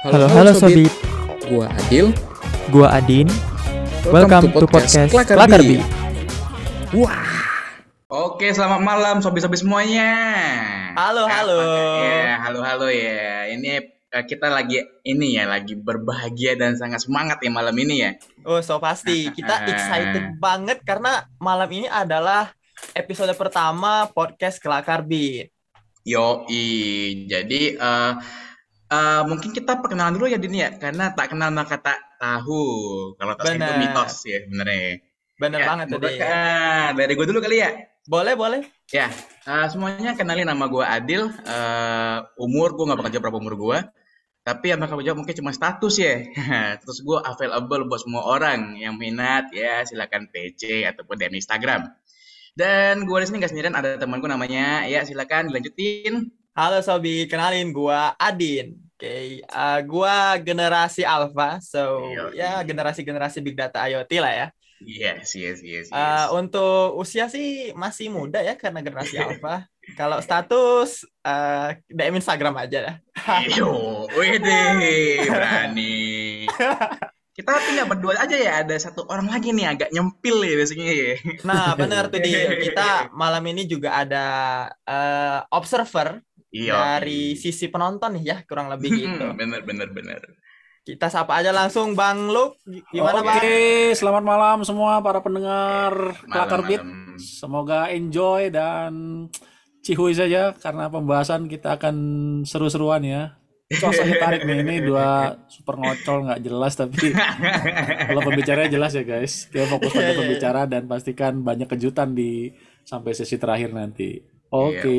Halo, halo Sobit. Gua Adil. Gua Adin. Welcome, to podcast Klakarbi. Wah. Oke, selamat malam sobi-sobi semuanya. Halo, halo. Ya, halo, halo ya. Ini eh, kita lagi ini ya, lagi berbahagia dan sangat semangat ya malam ini ya. Oh, so pasti. Kita excited banget karena malam ini adalah episode pertama podcast Kelakar Beat. Yoi. Jadi eh eh, mungkin kita perkenalan dulu ya Din ya, karena tak kenal maka tak tahu. Kalau tak itu mitos ya sebenarnya. Bener Ya, banget tadi. ah, dari gue dulu kali ya. Boleh, boleh. Ya, eh, semuanya kenalin nama gue Adil. Eh, umur gue nggak bakal jawab berapa umur gue. Tapi yang bakal jawab mungkin cuma status ya. Terus gue available buat semua orang yang minat ya silakan PC ataupun DM Instagram. Dan gue di sini nggak sendirian ada teman gue namanya ya silakan dilanjutin. Halo Sobi, kenalin gua Adin. Oke, eh, gua generasi Alpha, so ya generasi-generasi Big Data IoT lah ya. Yes, yes, yes, yes. Eh, untuk usia sih masih muda ya karena generasi Alpha. Kalau status eh DM Instagram aja dah. Iyo, wede, berani. Kita tinggal berdua aja ya, ada satu orang lagi nih agak nyempil ya biasanya ya. Nah, benar tuh Dil. Kita malam ini juga ada eh, observer Iya. dari sisi penonton nih ya, kurang lebih gitu. bener, bener, bener. Kita sapa aja langsung Bang Luke. Gimana Oke, Bang? selamat malam semua para pendengar Kelakar Beat. Semoga enjoy dan cihuy saja karena pembahasan kita akan seru-seruan ya. Cosoknya tarik nih, ini dua super ngocol nggak jelas tapi kalau pembicaranya jelas ya guys. Kita fokus Iya, pada iya, pembicara dan pastikan banyak kejutan di sampai sesi terakhir nanti. Oke.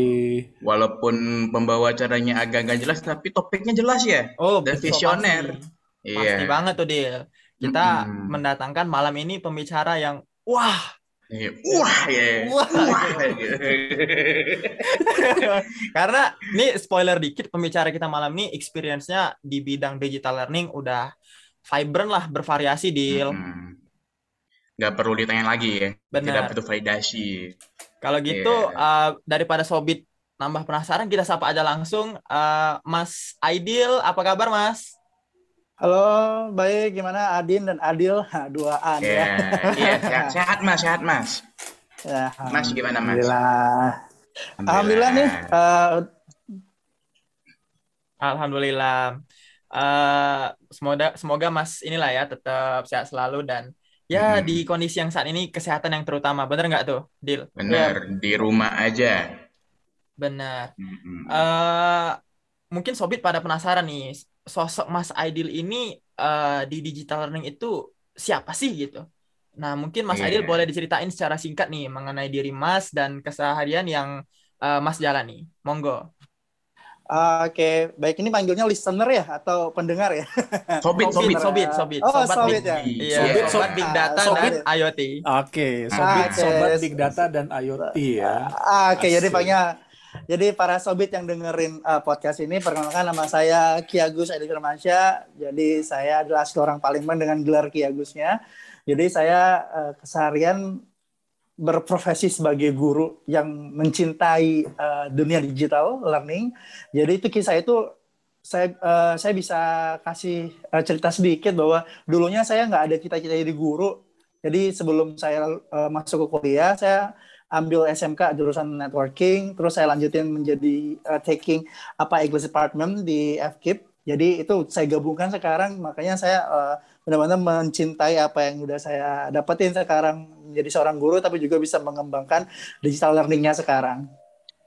Walaupun pembawa acaranya agak nggak jelas, tapi topiknya jelas ya. Oh, Dan visioner. Pasti, Pasti banget tuh Dil. Kita Mm-mm. mendatangkan malam ini pembicara yang wah, Iya. Wah, ya. Wah. gitu. karena ini spoiler dikit pembicara kita malam ini experience-nya di bidang digital learning udah vibrant lah, bervariasi Dil. Hmm. Nggak perlu ditanyain lagi ya. Tidak Benar. butuh validasi. Kalau gitu Iya. eh, daripada Sobit nambah penasaran, kita sapa aja langsung eh, Mas Aidil, apa kabar Mas? Halo, baik. Gimana Adin dan Adil? Ha, Dua A nih Ya, ya. iya, sehat, sehat mas, sehat mas. Ya, Mas gimana mas? Alhamdulillah. Alhamdulillah nih. eh, Alhamdulillah. Eh, semoga semoga Mas inilah ya tetap sehat selalu dan ya Mm-mm. di kondisi yang saat ini kesehatan yang terutama. Bener nggak tuh, Dil? Bener, di rumah aja. Benar. Mm-mm. Eh, mungkin Sobit pada penasaran nih, sosok Mas Aidil ini eh, di digital learning itu siapa sih gitu? Nah, mungkin Mas Aidil Iya. boleh diceritain secara singkat nih mengenai diri Mas dan keseharian yang eh, Mas jalani. Monggo. Oke, baik. Ini panggilnya listener ya atau pendengar ya? Sobit, Sobit, sobit. sobit, sobit. Oh, Sobat sobit Big- ya. Iya, Sobit, sobat sob- Big Data sobit. dan IoT. Oke, sobat Oke. sobat big data dan IoT ya. Ah, Oke, jadi Asik. panggil. Jadi para sobit yang dengerin eh, podcast ini, perkenalkan nama saya Ki Agus Edi Firmansyah. Jadi saya adalah seorang Palembang dengan gelar Ki Agusnya. Jadi saya eh, keseharian berprofesi sebagai guru yang mencintai eh, dunia digital learning. Jadi itu kisah itu saya eh, saya bisa kasih eh, cerita sedikit bahwa dulunya saya nggak ada cita-cita jadi guru. Jadi sebelum saya eh, masuk ke kuliah, saya ambil SMK jurusan networking, terus saya lanjutin menjadi eh, taking apa English department di FKIP. Jadi itu saya gabungkan sekarang, makanya saya eh, benar-benar mencintai apa yang udah saya dapetin sekarang menjadi seorang guru, tapi juga bisa mengembangkan digital learningnya sekarang.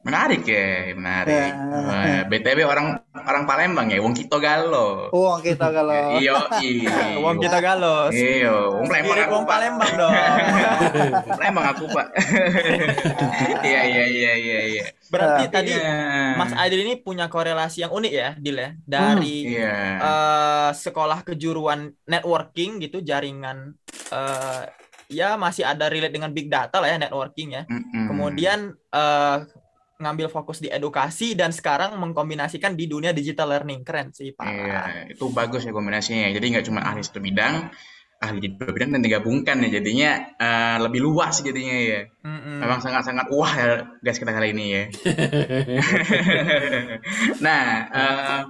Menarik ya, menarik. Ya. BTW orang orang Palembang ya, Wong Kito Galo. Oh kita kalau Iyo, iya. Wong kita galos. Iyo, Wong Palembang aku, Wong. Palembang dong. Palembang aku, Pak. Iya, iya, iya, iya, iya. Berarti Ah. tadi Iya. Mas Aidil ini punya korelasi yang unik ya, Dil ya. Dari Iya. eh, sekolah kejuruan networking gitu, jaringan eh, ya masih ada relate dengan big data lah ya networking ya. Mm-mm. Kemudian eh, ngambil fokus di edukasi dan sekarang mengkombinasikan di dunia digital learning. Keren sih, Pak. Iya, itu bagus ya kombinasinya. Jadi nggak cuma ahli satu bidang, ahli di dua bidang dan digabungkan ya. Jadinya eh, lebih luas jadinya ya. Mm-mm. Memang sangat-sangat wah ya guys kita kali ini ya. nah, eh,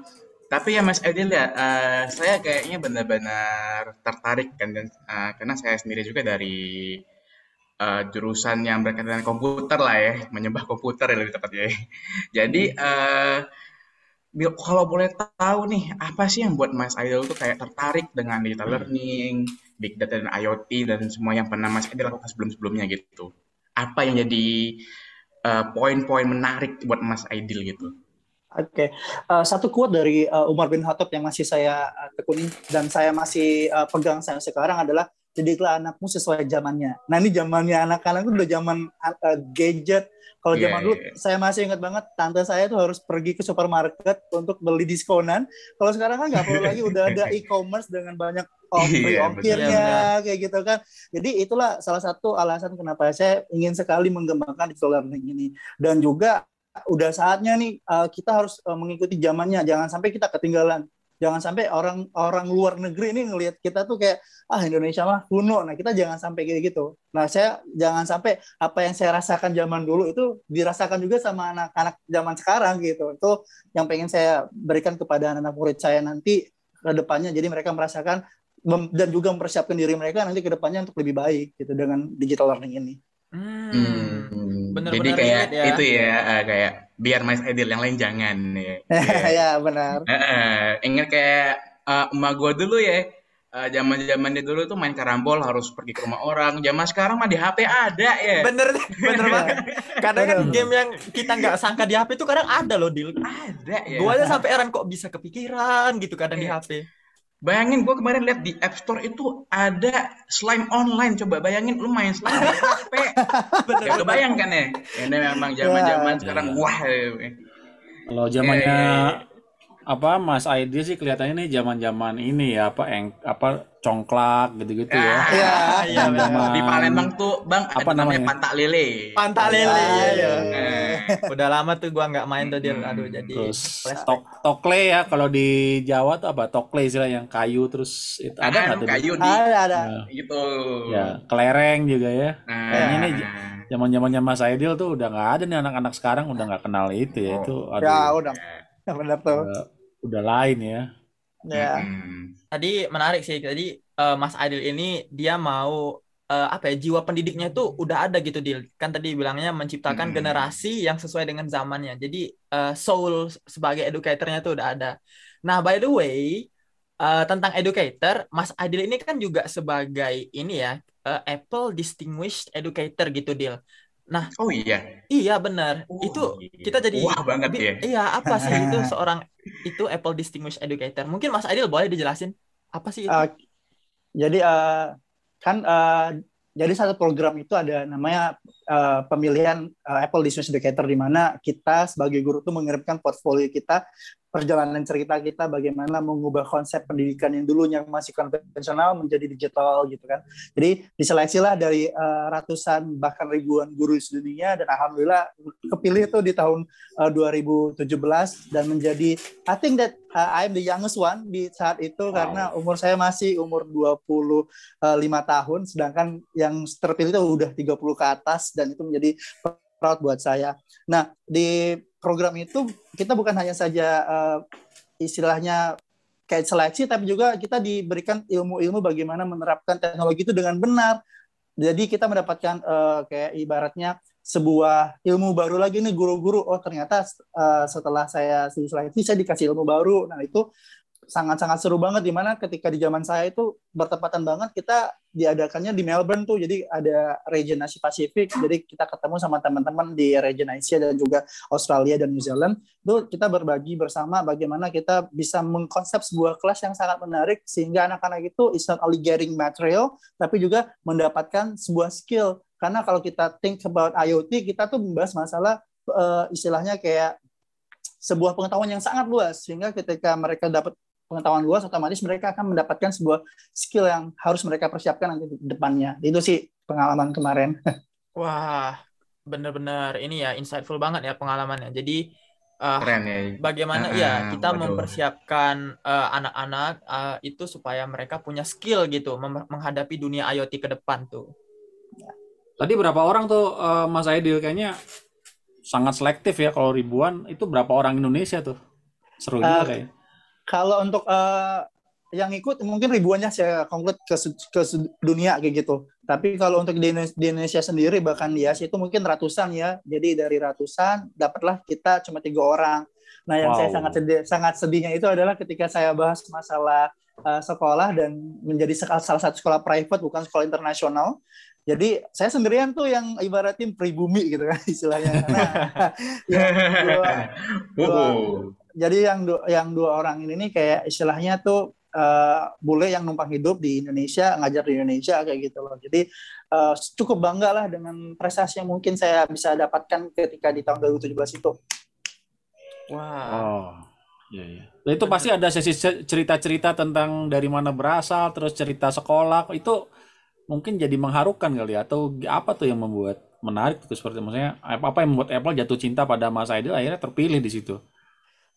Tapi ya Mas Edil ya, eh, saya kayaknya benar-benar tertarik kan dan eh, karena saya sendiri juga dari eh, jurusan yang berkaitan dengan komputer lah ya, menyembah komputer ya lebih tepatnya. ya. Jadi bi- kalau boleh tahu nih, apa sih yang buat Mas Edil tuh kayak tertarik dengan digital learning, big data dan IoT dan semua yang pernah Mas Edil lakukan sebelum-sebelumnya gitu? Apa yang jadi eh, poin-poin menarik buat Mas Aidil gitu? Oke, Eh, satu quote dari eh, Umar bin Khattab yang masih saya eh, tekuni dan saya masih eh, pegang sampai sekarang adalah didiklah anakmu sesuai zamannya. Nah ini zamannya anak-anak itu udah zaman eh, gadget. Kalau Iya, zaman dulu iya. saya masih ingat banget tante saya tuh harus pergi ke supermarket untuk beli diskonan. Kalau sekarang kan nggak perlu lagi udah ada e-commerce dengan banyak free Iya, ongkirnya kayak gitu kan. Jadi itulah salah satu alasan kenapa saya ingin sekali mengembangkan digital learning ini dan juga udah saatnya nih uh, kita harus uh, mengikuti zamannya jangan sampai kita ketinggalan jangan sampai orang orang luar negeri ini ngelihat kita tuh kayak ah Indonesia mah kuno. Nah kita jangan sampai kayak gitu. Nah saya jangan sampai apa yang saya rasakan zaman dulu itu dirasakan juga sama anak-anak zaman sekarang gitu. Itu yang pengen saya berikan kepada anak murid saya nanti ke depannya. Jadi mereka merasakan dan juga mempersiapkan diri mereka nanti ke depannya untuk lebih baik gitu dengan digital learning ini. Hmm. Bener-bener jadi kayak relate ya. itu ya, eh, kayak biar Mas Edil yang lain jangan ya. ya benar Eh, eh, ingat kayak eh, emak gua dulu ya, eh, zaman-zaman dia dulu tuh main karambol harus pergi ke rumah orang. Zaman sekarang mah di HP ada ya. Bener, bener banget. Kadang kan Bener. game yang kita nggak sangka di HP itu kadang ada loh, Dil. Ada ya. Gue aja sampai heran kok bisa kepikiran gitu kadang di Iya. HP. Bayangin gua kemarin lihat di App Store itu ada slime online. Coba bayangin lu main slime di HP. Bener, Gak kebayang kan ya? Ini memang zaman-zaman Ya. sekarang Ya. wah. ya. Kalau zamannya Eh. Apa Mas Aidil sih kelihatannya nih zaman-zaman ini ya apa eng apa congklak gitu-gitu ya. Ah, Iya, iya, bener. Zaman Di Palembang tuh, Bang, ada Apa namanya namanya? pantak lele. Pantak lele. Ah, iya, iya. Eh, Udah lama tuh gua nggak main tuh, Dil. Hmm. Aduh, jadi terus tok tokle ya kalau di Jawa tuh apa tokle istilah yang kayu terus itu ada ada nggak tuh? kayu di ada ada Nah, gitu. ya kelereng juga ya. Nah, Kayaknya nih zaman-zamannya Mas Aidil tuh udah nggak ada nih anak-anak sekarang udah nggak kenal itu ya itu aduh ya udah benar tuh udah, lain ya. ya Mm-mm. Tadi menarik sih. Tadi eh, Mas Adil ini dia mau eh, apa ya jiwa pendidiknya itu udah ada gitu Dil. Kan tadi bilangnya menciptakan Hmm. generasi yang sesuai dengan zamannya. Jadi eh, soul sebagai educatornya tuh udah ada. Nah, by the way, eh, tentang educator, Mas Adil ini kan juga sebagai ini ya eh, Apple Distinguished Educator gitu Dil. Oh iya. Iya benar. Oh, Itu iya. kita jadi wah banget Bi- ya. Iya, apa sih itu seorang itu Apple Distinguished Educator? Mungkin Mas Adil boleh dijelasin apa sih itu? Uh, jadi uh, kan uh, jadi satu program itu ada namanya uh, pemilihan uh, Apple Distinguished Educator di mana kita sebagai guru tuh mengirimkan portfolio kita perjalanan cerita kita bagaimana mengubah konsep pendidikan yang dulunya masih konvensional menjadi digital gitu kan. Jadi diseleksi lah dari uh, ratusan bahkan ribuan guru di dunia dan alhamdulillah kepilih tuh di tahun uh, 2017 dan menjadi I think that uh, I'm the youngest one di saat itu karena umur saya masih umur 25 tahun sedangkan yang terpilih itu udah 30 ke atas dan itu menjadi proud buat saya. Nah, di program itu kita bukan hanya saja uh, istilahnya kayak seleksi tapi juga kita diberikan ilmu-ilmu bagaimana menerapkan teknologi itu dengan benar. Jadi kita mendapatkan uh, kayak ibaratnya sebuah ilmu baru lagi nih guru-guru oh ternyata uh, setelah saya seleksi saya dikasih ilmu baru nah itu sangat-sangat seru banget di mana ketika di zaman saya itu bertepatan banget kita diadakannya di Melbourne tuh. Jadi ada region Asia Pasifik jadi kita ketemu sama teman-teman di region Asia dan juga Australia dan New Zealand. Itu kita berbagi bersama bagaimana kita bisa mengkonsep sebuah kelas yang sangat menarik sehingga anak-anak itu is not only getting material tapi juga mendapatkan sebuah skill. Karena kalau kita think about IoT kita tuh membahas masalah uh, istilahnya kayak sebuah pengetahuan yang sangat luas sehingga ketika mereka dapat pengetahuan luas otomatis mereka akan mendapatkan sebuah skill yang harus mereka persiapkan nanti di depannya itu sih pengalaman kemarin Wah, bener-bener ini ya insightful banget ya pengalamannya. Jadi uh, Keren ya. bagaimana Ah, ya kita waduh. mempersiapkan uh, anak-anak uh, itu supaya mereka punya skill gitu mem- menghadapi dunia IoT ke depan tuh. Tadi berapa orang tuh eh, Mas Aidil kayaknya sangat selektif ya kalau ribuan itu berapa orang Indonesia tuh? Seru juga Eh, kayaknya. Kalau untuk uh, yang ikut mungkin ribuannya saya konkret ke, ke dunia kayak gitu. Tapi kalau untuk di, di Indonesia sendiri bahkan di Asia itu mungkin ratusan ya. Jadi dari ratusan dapatlah kita cuma tiga orang. Nah yang wow. saya sangat sedih, sangat sedihnya itu adalah ketika saya bahas masalah uh, sekolah dan menjadi salah satu sekolah private bukan sekolah internasional. Jadi saya sendirian tuh yang ibaratin pribumi gitu kan istilahnya. Nah, yang dua, dua, jadi yang dua, yang dua orang ini nih kayak istilahnya tuh uh, bule yang numpang hidup di Indonesia, ngajar di Indonesia kayak gitu loh. Jadi uh, cukup bangga lah dengan prestasi yang mungkin saya bisa dapatkan ketika di tahun 2017 itu. Wow. Oh. Iya, iya. Nah, itu pasti ada sesi cerita-cerita tentang dari mana berasal, terus cerita sekolah. Itu mungkin jadi mengharukan kali ya atau apa tuh yang membuat menarik itu seperti maksudnya apa yang membuat Apple jatuh cinta pada Mas Aidil akhirnya terpilih di situ.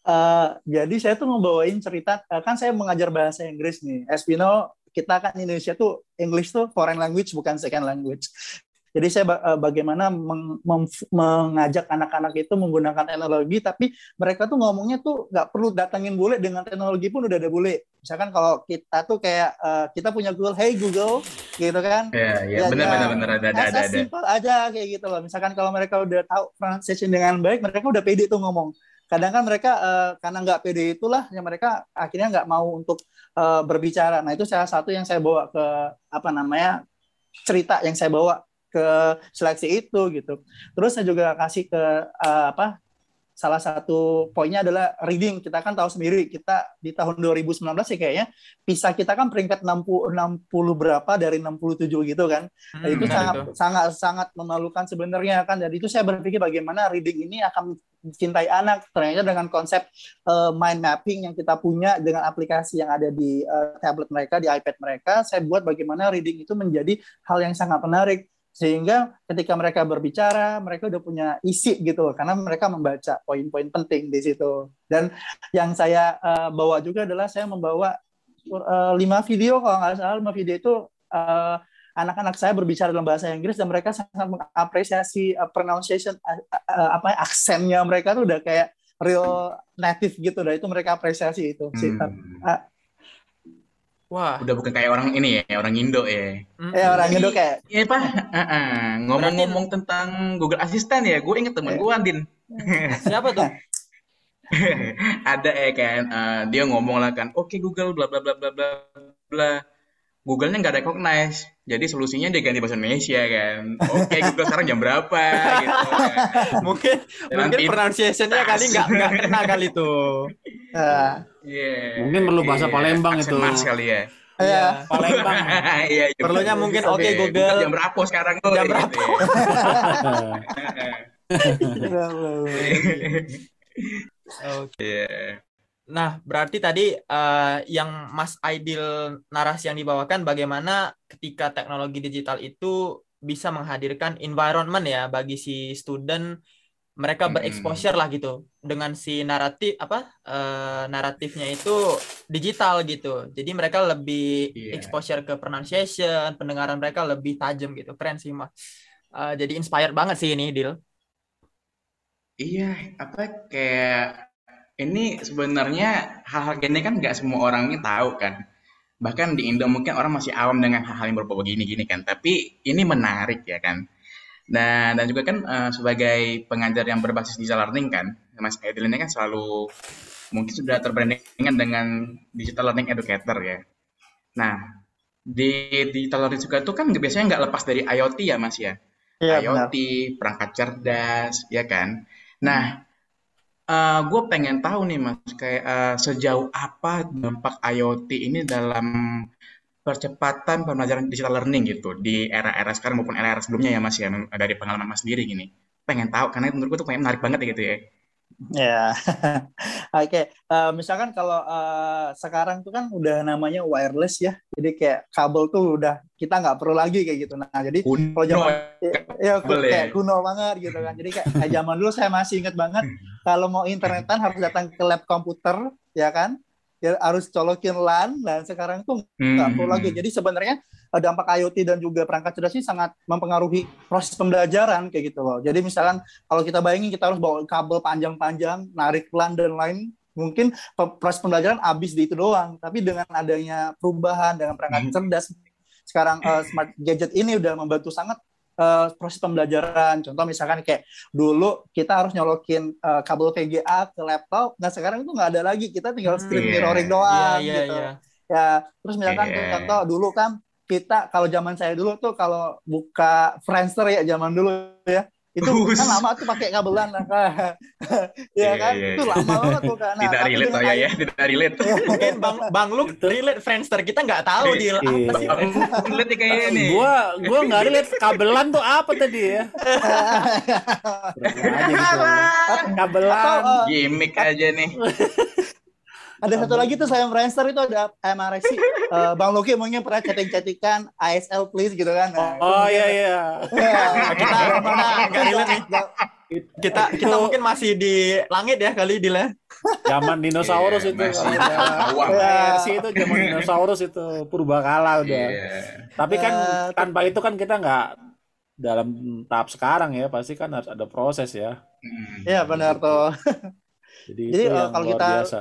Uh, jadi saya tuh ngebawain cerita uh, kan saya mengajar bahasa Inggris nih. Espino kita kan Indonesia tuh English tuh foreign language bukan second language. Jadi saya uh, bagaimana meng, meng, mengajak anak-anak itu menggunakan teknologi, tapi mereka tuh ngomongnya tuh nggak perlu datangin bule dengan teknologi pun udah ada bule. Misalkan kalau kita tuh kayak uh, kita punya Google, Hey Google, gitu kan? Iya, iya, ya, benar, benar, benar, ada, ada, ada. Simple aja kayak gitu loh. Misalkan kalau mereka udah tahu pronunciation dengan baik, mereka udah pede tuh ngomong kadang kan mereka uh, karena nggak pede itulah yang mereka akhirnya nggak mau untuk uh, berbicara. Nah itu salah satu yang saya bawa ke apa namanya cerita yang saya bawa ke seleksi itu gitu. Terus saya juga kasih ke uh, apa salah satu poinnya adalah reading. Kita kan tahu sendiri kita di tahun 2019 sih kayaknya PISA kita kan peringkat 60 60 berapa dari 67 gitu kan. Hmm, itu sangat itu. sangat sangat memalukan sebenarnya kan. Jadi itu saya berpikir bagaimana reading ini akan cintai anak ternyata dengan konsep uh, mind mapping yang kita punya dengan aplikasi yang ada di uh, tablet mereka di iPad mereka saya buat bagaimana reading itu menjadi hal yang sangat menarik sehingga ketika mereka berbicara mereka udah punya isi gitu karena mereka membaca poin-poin penting di situ dan yang saya uh, bawa juga adalah saya membawa uh, lima video kalau nggak salah lima video itu uh, anak-anak saya berbicara dalam bahasa Inggris dan mereka sangat mengapresiasi uh, pronunciation uh, uh, apa aksennya mereka tuh udah kayak real native gitu dah itu mereka apresiasi itu hmm. uh, Wah. Udah bukan kayak orang ini ya, orang Indo ya. Mm. Ya orang Indo kayak. Iya pak. Ngomong-ngomong tentang Google Assistant ya, gue inget temen gue Andin. Siapa tuh? Ada ya kan, uh, dia ngomong lah kan, oke okay, Google bla bla bla bla bla bla. Google-nya nggak recognize. Jadi solusinya dia ganti bahasa Indonesia kan. Oke, okay, Google sekarang jam berapa gitu. Kan. mungkin Jalan mungkin pronunciation-nya kali nggak nggak kena kali tuh. Uh, yeah. Mungkin perlu bahasa yeah. Palembang itu. Mas kali ya. Iya, Palembang. Iya, iya. Perlunya mungkin oke okay, Google. Jam berapa sekarang tuh? Jam berapa? Gitu, ya. Oke. Yeah. Nah, berarti tadi uh, yang Mas Aidil narasi yang dibawakan bagaimana ketika teknologi digital itu bisa menghadirkan environment ya bagi si student mereka bereksposure lah gitu dengan si naratif apa uh, naratifnya itu digital gitu. Jadi mereka lebih yeah. exposure ke pronunciation, pendengaran mereka lebih tajam gitu. Keren sih, Mas. Uh, jadi inspired banget sih ini, Dil. Iya, apa kayak ini sebenarnya hal-hal gini kan nggak semua orang ini tahu kan. Bahkan di Indo mungkin orang masih awam dengan hal-hal yang berbau begini-gini kan. Tapi ini menarik ya kan. Nah, dan juga kan uh, sebagai pengajar yang berbasis digital learning kan, Mas Edil ini kan selalu mungkin sudah terbrandingan dengan digital learning educator ya. Nah, di digital learning juga itu kan biasanya nggak lepas dari IoT ya Mas ya. ya IoT, benar. perangkat cerdas, ya kan. Nah, uh, eh, gue pengen tahu nih mas, kayak uh, sejauh apa dampak IoT ini dalam percepatan pembelajaran digital learning gitu di era-era sekarang maupun era-era sebelumnya ya mas ya dari pengalaman mas sendiri gini. Pengen tahu karena menurut gue tuh pengen menarik banget gitu ya. Ya, oke. Okay. Uh, misalkan kalau uh, sekarang tuh kan udah namanya wireless ya, jadi kayak kabel tuh udah kita nggak perlu lagi kayak gitu. Nah, jadi kalau zaman ya, ya kayak kuno banget gitu kan. Jadi kayak, zaman dulu saya masih inget banget kalau mau internetan harus datang ke lab komputer, ya kan? Ya harus colokin LAN dan sekarang tuh nggak perlu lagi. Hmm. Jadi sebenarnya Eh, dampak IoT dan juga perangkat cerdas ini sangat mempengaruhi proses pembelajaran kayak gitu loh. Jadi misalkan kalau kita bayangin kita harus bawa kabel panjang-panjang, narik LAN dan lain mungkin proses pembelajaran habis di itu doang tapi dengan adanya perubahan dengan perangkat cerdas sekarang eh, smart gadget ini udah membantu sangat eh, proses pembelajaran contoh misalkan kayak dulu kita harus nyolokin eh, kabel VGA ke laptop nah sekarang itu nggak ada lagi kita tinggal Hmm. screen Iya. mirroring Iya, doang iya, gitu iya. ya terus misalkan Iya. contoh dulu kan kita kalau zaman saya dulu tuh kalau buka Friendster ya zaman dulu ya itu Bus. kan lama tuh pakai kabelan lah kan Iya, ya kan iya, itu iya. lama banget tuh kan Nah, tidak relate oh ya ya tidak relate Mungkin Bang Bang Luke relate Friendster kita nggak tahu Iya. deal apa sih Iya. Relate nih kayaknya nih Gua gua nggak lihat kabelan tuh apa tadi ya. Gitu. Kabelan. eh, gimmick aja nih ada satu lagi tuh saya Friendster itu ada emang Rexi eh, Bang Loki mungkin pernah chatting-chattingan ASL please gitu kan Nah, Oh iya iya. Ya, Kita mana nggak relate nih. Nggak- Kita kita mungkin masih di langit ya kali deal ya. Zaman dinosaurus Iya, itu versi itu zaman dinosaurus itu purbakala udah. Iya. Tapi kan Eh, tanpa itu kan kita nggak dalam tahap sekarang ya, pasti kan harus ada proses ya. Hmm. Iya benar tuh. Jadi, Jadi, itu eh, yang kalau luar kita- biasa.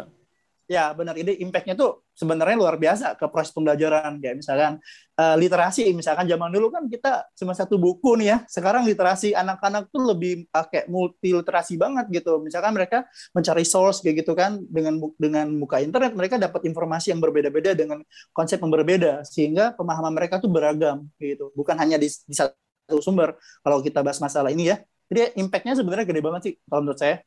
Ya benar. Ini impactnya tuh sebenarnya luar biasa ke proses pembelajaran. Kayak misalkan eh, literasi misalkan zaman dulu kan kita cuma satu buku nih ya. Sekarang literasi anak-anak tuh lebih pakai multi literasi banget gitu. Misalkan mereka mencari source kayak gitu kan dengan dengan buka internet mereka dapat informasi yang berbeda-beda dengan konsep yang berbeda. Sehingga pemahaman mereka tuh beragam gitu. Bukan hanya di, di satu sumber. Kalau kita bahas masalah ini ya. Jadi impactnya sebenarnya gede banget sih kalau menurut saya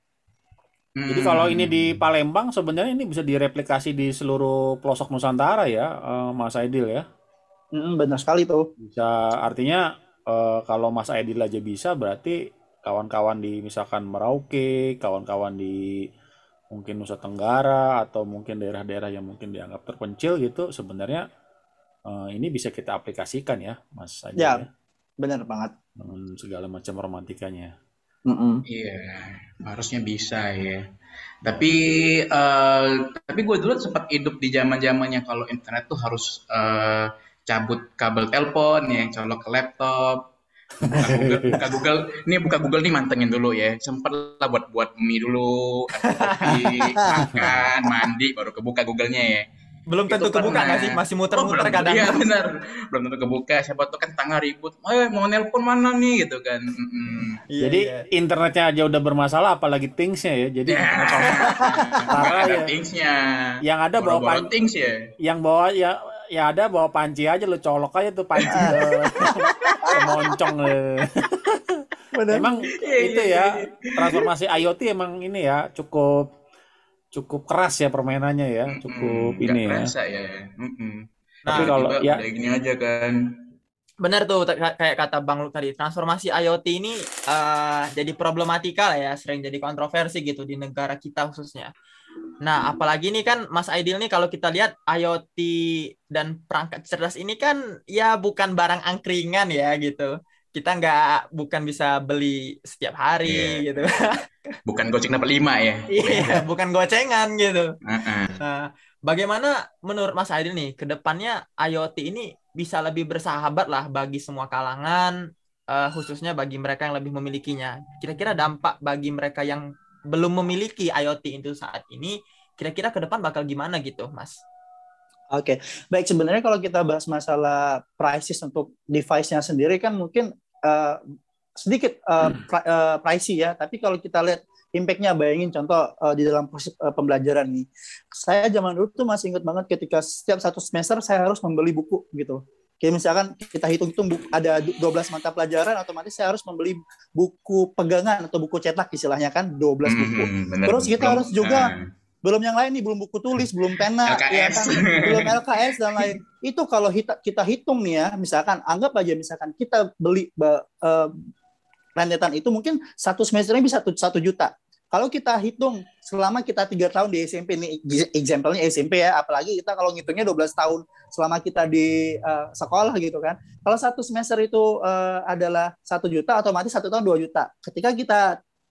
Jadi kalau ini di Palembang sebenarnya ini bisa direplikasi di seluruh pelosok Nusantara ya, eh, Mas Aidil ya. Mm, benar sekali tuh Bisa artinya eh, kalau Mas Aidil aja bisa berarti kawan-kawan di misalkan Merauke, kawan-kawan di mungkin Nusa Tenggara atau mungkin daerah-daerah yang mungkin dianggap terpencil gitu sebenarnya eh, ini bisa kita aplikasikan ya, Mas Aidil Ya. ya, benar banget dengan segala macam romantikanya. Iya, harusnya bisa ya. Tapi eh, tapi gue dulu sempat hidup di zaman zamannya kalau internet tuh harus eh, cabut kabel telepon ya, colok ke laptop. Buka Google, buka Google, ini buka Google nih mantengin dulu ya. Sempet lah buat buat mie dulu, kopi, makan, mandi, baru kebuka Google-nya ya. Belum tentu Itu kebuka pernah. nggak sih? Masih Oh, muter-muter belum, kadang. Iya benar, belum tentu kebuka. Siapa tuh kan tengah ribut, eh mau nelpon mana nih gitu kan. Mm-mm. Iya, Jadi iya. internetnya aja udah bermasalah apalagi thingsnya ya. Jadi Ya, Parah ada ya. thingsnya. yang ada bawa Boro-boro pan- things ya. yang bawa ya ya ada bawa panci aja lo colok aja tuh panci ke, ke moncong eh. Benar. Emang Iya, itu iya, ya transformasi IoT emang ini ya cukup cukup keras ya permainannya ya, cukup Mm-mm, ini ya. ya. Mm-mm. Tapi Nah, kalau Tiba-tiba ya udah gini aja kan. Benar tuh kayak kata Bang Luke tadi, transformasi IoT ini eh, jadi problematika lah ya, sering jadi kontroversi gitu di negara kita khususnya. Nah, apalagi ini kan Mas Aidil nih kalau kita lihat IoT dan perangkat cerdas ini kan ya bukan barang angkringan ya gitu. Kita nggak bukan bisa beli setiap hari Iya. gitu. Bukan goceng dapat lima ya. Iya, bukan gocengan gitu. Heeh. Nah, bagaimana menurut Mas Aidil nih ke depannya IoT ini bisa lebih bersahabat lah bagi semua kalangan, eh, khususnya bagi mereka yang lebih memilikinya. Kira-kira dampak bagi mereka yang belum memiliki IoT itu saat ini, kira-kira ke depan bakal gimana gitu, Mas? Oke, baik sebenarnya kalau kita bahas masalah prices untuk device-nya sendiri kan mungkin eh, sedikit eh, pri- eh, pricey ya, tapi kalau kita lihat impact-nya bayangin contoh eh, di dalam proses eh, pembelajaran nih. Saya zaman dulu tuh masih ingat banget ketika setiap satu semester saya harus membeli buku gitu. Kayak misalkan kita hitung-hitung buku, ada 12 mata pelajaran otomatis saya harus membeli buku pegangan atau buku cetak istilahnya kan 12 buku. Mhm, bener. Terus kita Belum- harus juga Nah, belum yang lain nih, belum buku tulis, belum pena, ya LKS. kan? belum LKS dan lain. Itu kalau kita, kita hitung nih ya, misalkan anggap aja misalkan kita beli eh, rentetan itu mungkin satu semesternya bisa satu, satu juta. Kalau kita hitung selama kita tiga tahun di SMP nih, example-nya SMP ya, apalagi kita kalau ngitungnya 12 tahun selama kita di eh, sekolah gitu kan. Kalau satu semester itu eh, adalah satu juta, otomatis satu tahun dua juta. Ketika kita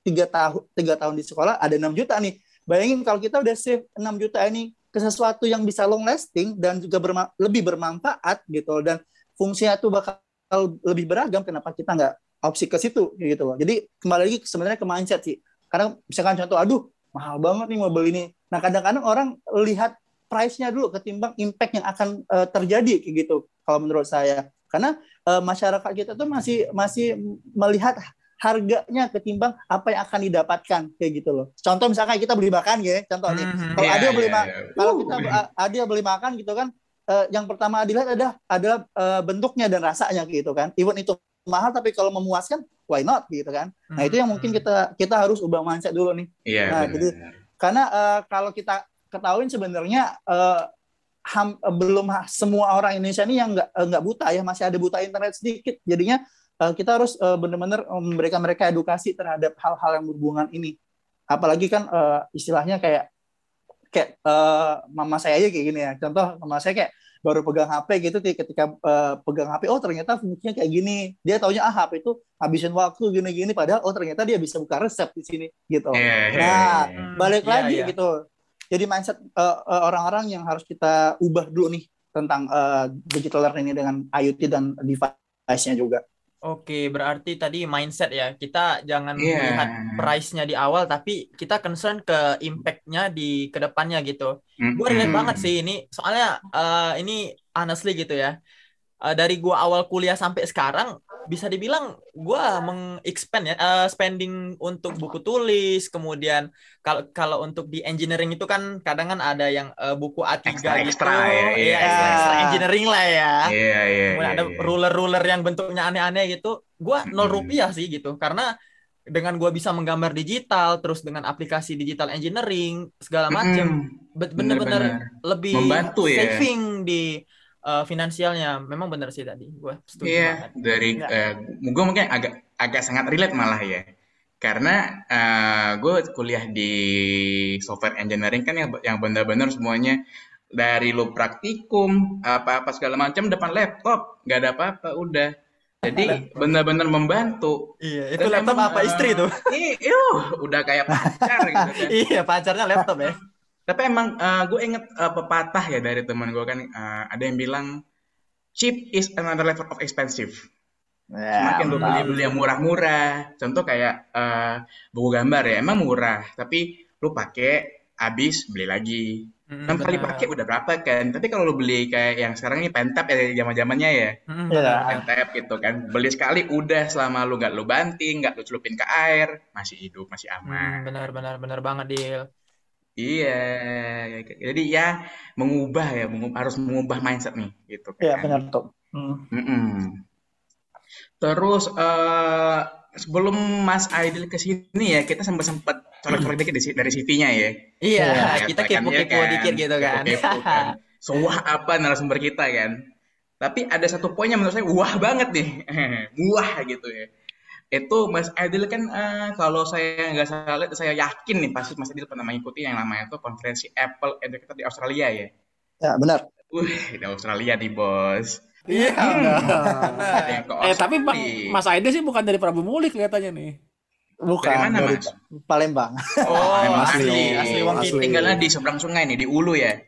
tiga tahun tiga tahun di sekolah ada 6 juta nih. Bayangin kalau kita udah save 6 juta ini ke sesuatu yang bisa long lasting dan juga berma- lebih bermanfaat gitu dan fungsinya tuh bakal lebih beragam kenapa kita nggak opsi ke situ gitu loh. Jadi kembali lagi sebenarnya ke mindset sih. Karena misalkan contoh aduh mahal banget nih mobil ini. Nah, kadang-kadang orang lihat price-nya dulu ketimbang impact yang akan uh, terjadi kayak gitu kalau menurut saya. Karena uh, masyarakat kita tuh masih masih melihat harganya ketimbang apa yang akan didapatkan kayak gitu loh. Contoh misalkan kita beli makan ya, contoh nih. Mhm. Kalau Iya, Adil beli ma- iya. kalau Uh. kita Adil beli makan gitu kan eh, yang pertama Adil lihat adalah adalah eh, bentuknya dan rasanya gitu kan. Even itu mahal tapi kalau memuaskan why not gitu kan. Nah, itu yang mungkin Hmm. kita kita harus ubah mindset dulu nih. Iya, Nah, jadi- Karena eh, kalau kita ketahuin sebenarnya eh, ham- belum semua orang Indonesia ini yang nggak nggak buta ya masih ada buta internet sedikit. Jadinya eh, kita harus eh, benar-benar eh, memberikan mereka edukasi terhadap hal-hal yang berhubungan ini. Apalagi kan eh, istilahnya kayak kayak eh, mama saya aja kayak gini ya. Contoh mama saya kayak baru pegang HP gitu Ti. ketika eh, pegang HP oh ternyata fungsinya kayak gini. Dia taunya ah HP itu habisin waktu gini-gini padahal oh ternyata dia bisa buka resep di sini gitu. Iya, iya, Nah, iya. balik lagi iya. gitu. Jadi mindset uh, uh, orang-orang yang harus kita ubah dulu nih tentang uh, digital learning ini dengan IoT dan device-nya juga. Oke, berarti tadi mindset ya. Kita jangan Iya. melihat price-nya di awal, tapi kita concern ke impact-nya di ke depannya gitu. Gue relate banget sih ini. Soalnya eh, ini honestly gitu ya. Eh, dari gua awal kuliah sampai sekarang bisa dibilang gua meng-expand ya eh, spending untuk buku tulis, kemudian kalau kalau untuk di engineering itu kan kadang kan ada yang eh, buku A3 gitu. Ekstra-ekstra ya, iya. Iya, extra-extra Iya. engineering lah ya. Iya, iya, Kemudian iya, ada iya. ruler-ruler yang bentuknya aneh-aneh gitu. Gua nol rupiah sih gitu. Karena dengan gua bisa menggambar digital, terus dengan aplikasi digital engineering segala macem, Mm-mm. be- bener-bener lebih Membantu ya. saving di uh, finansialnya. Memang bener sih tadi. Gue setuju Iya, banget. dari Ya. eh, gue mungkin agak agak sangat relate malah ya. Karena gue kuliah di software engineering kan yang yang benar-benar semuanya dari lu praktikum apa-apa segala macam depan laptop, nggak ada apa-apa, udah. Jadi benar-benar membantu. Iya, Dan itu laptop emang, apa eh, istri tuh? Yuh, udah kayak pacar gitu kan. iya, pacarnya laptop ya. Tapi emang gue inget eh, pepatah ya dari teman gue kan eh, ada yang bilang cheap is another level of expensive. Semakin lu mantap. beli-beli yang murah-murah, contoh kayak eh, buku gambar ya, emang murah, tapi lu pakai habis beli lagi. Mm, Enam kali benar. pakai udah berapa kan? Tapi kalau lu beli kayak yang sekarang ini pentap ya zaman-zamannya ya, Mm, Iya. pentap gitu kan, beli sekali udah selama lu nggak lu banting, nggak lu celupin ke air, masih hidup, masih Hmm, aman. benar benar benar banget Dil. Iya, jadi ya mengubah ya, mengu- harus mengubah mindset nih, gitu Iya kan. benar tuh. Hmm. Mm-mm. Terus eh sebelum Mas Aidil ke sini ya, kita sempat sempat colok-colok dikit di- dari CV-nya ya. Iya, Lihat kita kan, ya kepo-kepo kan? dikit gitu kan. Kepo-kepo kan. Sewah apa narasumber kita kan. Tapi ada satu poin yang menurut saya wah banget nih. wah gitu ya. Itu Mas Aidil kan eh, kalau saya nggak salah lihat, saya yakin nih pasti Mas Aidil pernah mengikuti yang namanya itu konferensi Apple Educator di Australia ya. Ya benar. Wih, di Australia nih bos. Iya. Ke Eh tapi. Mas Aide sih bukan dari Prabu Muli kelihatannya nih. Bukan Dari mana, dari Mas? Palembang. Oh, asli, asli. asli. Wong Asli. Kiting. Tinggalnya di seberang sungai nih, di Ulu ya.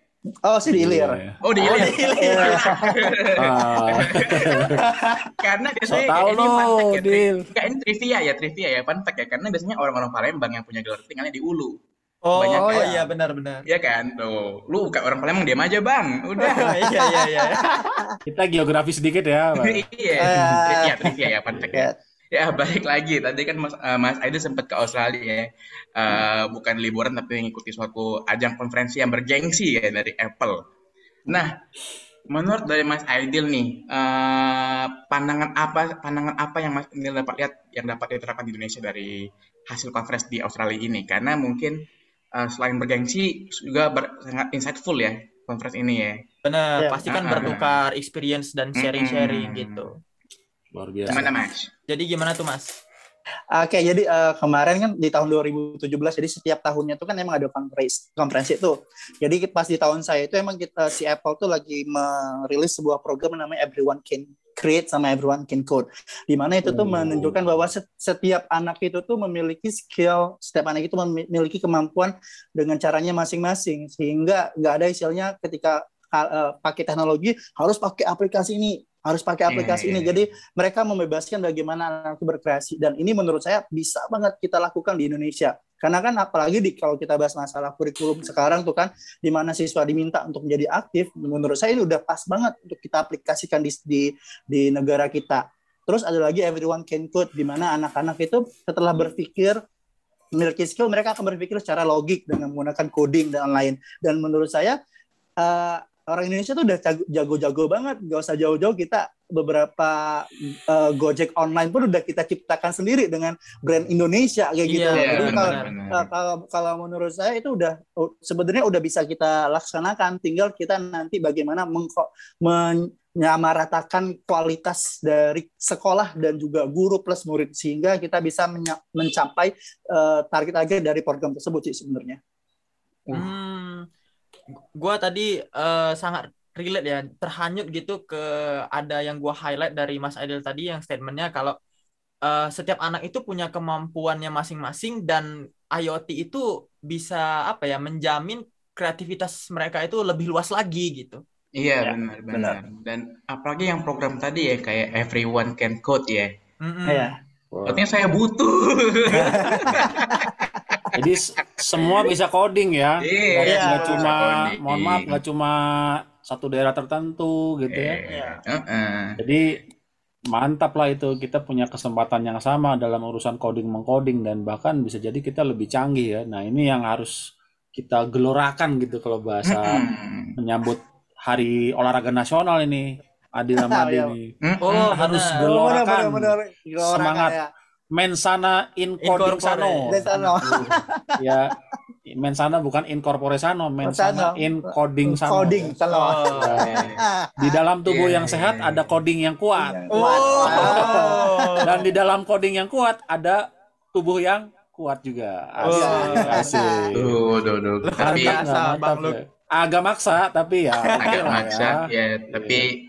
Oh sih di Ilir. Iya. Oh, di Oh, Ilir. di Ilir. Ah, Karena so biasanya tau ini fun fact lo, ya, tri- Dil. Enggak, ini trivia ya, trivia ya, fun fact ya. Karena biasanya orang-orang Palembang yang punya gelar tinggalnya di Ulu. Oh, Banyak oh kan? iya benar benar. Iya kan? Tuh, lu bukan orang Palembang diam aja, Bang. Udah. iya iya iya. Kita geografi sedikit ya. Bang. Iya, Eh. trivia, trivia ya, fun fact ya. Ya. Ya, balik lagi. Tadi kan Mas, eh, Mas Aida sempat ke Australia ya. Eh, bukan liburan tapi mengikuti suatu ajang konferensi yang bergengsi ya dari Apple. Nah, menurut dari Mas Aidil nih, eh, pandangan apa pandangan apa yang Mas Aidil dapat lihat yang dapat diterapkan di Indonesia dari hasil konferensi di Australia ini? Karena mungkin eh, selain bergengsi juga ber- sangat insightful ya konferensi ini ya. Benar, Iya. pasti kan ah. bertukar experience dan sharing-sharing Mm-mm. gitu. Luar biasa. Gimana Mas? Jadi gimana tuh Mas? Oke, jadi eh, kemarin kan di tahun 2017, jadi setiap tahunnya tuh kan emang ada konferensi, konferensi itu. Jadi pas di tahun saya itu emang kita si Apple tuh lagi merilis sebuah program yang namanya Everyone Can Create sama Everyone Can Code. Di mana itu tuh Oh. menunjukkan bahwa set- setiap anak itu tuh memiliki skill, setiap anak itu memiliki kemampuan dengan caranya masing-masing, sehingga nggak ada istilahnya ketika eh, pakai teknologi harus pakai aplikasi ini, harus pakai aplikasi Iya, ini. iya. Jadi mereka membebaskan bagaimana anak itu berkreasi dan ini menurut saya bisa banget kita lakukan di Indonesia Karena kan apalagi di kalau kita bahas masalah kurikulum sekarang tuh kan di mana siswa diminta untuk menjadi aktif, menurut saya ini udah pas banget untuk kita aplikasikan di di, di negara kita. Terus ada lagi everyone can code di mana anak-anak itu setelah berpikir memiliki skill mereka akan berpikir secara logik dengan menggunakan coding dan lain. Dan menurut saya uh, orang Indonesia tuh udah jago-jago banget. Gak usah jauh-jauh kita beberapa uh, Gojek online pun udah kita ciptakan sendiri dengan brand Indonesia kayak gitu. Iya, Jadi benar, kalau, uh, kalau kalau menurut saya itu udah uh, sebenarnya udah bisa kita laksanakan. Tinggal kita nanti bagaimana menyamaratakan kualitas dari sekolah dan juga guru plus murid sehingga kita bisa mencapai uh, target-target dari program tersebut sih sebenarnya. Hmm, gua tadi eh, sangat relate ya, terhanyut gitu ke ada yang gua highlight dari Mas Aidil tadi yang statementnya kalau eh, setiap anak itu punya kemampuannya masing-masing dan IoT itu bisa apa ya menjamin kreativitas mereka itu lebih luas lagi gitu. Iya, Ya, benar, benar. Dan apalagi yang program tadi ya, kayak everyone can code ya. Mm-mm. Iya. Artinya saya butuh. Jadi semua bisa coding ya. Iya, Nggak- nggak bisa cuma, coding. mohon maaf, nggak cuma satu daerah tertentu gitu ya. Iya. Heeh. Jadi mantap lah itu kita punya kesempatan yang sama dalam urusan coding mengcoding dan bahkan bisa jadi kita lebih canggih ya. Nah ini yang harus kita gelorakan gitu kalau bahasa menyambut Hari Olahraga Nasional ini. Adil sama Adi Iya. ini. Oh, harus benar. gelorakan benar, benar. semangat. ya. Mensana in coding Incorporate. sano. Ya, mensana bukan incorpore sano, mensana Sano. in coding sano. Coding, sano. Oh. Ya. Di dalam tubuh Iya, yang sehat iya, ada coding yang kuat. Oh. Dan di dalam coding yang kuat ada tubuh yang kuat juga. Asik, Wah. asik. Tapi. Mantap, ya. Agak maksa tapi ya agak maksa, ya. ya. Tapi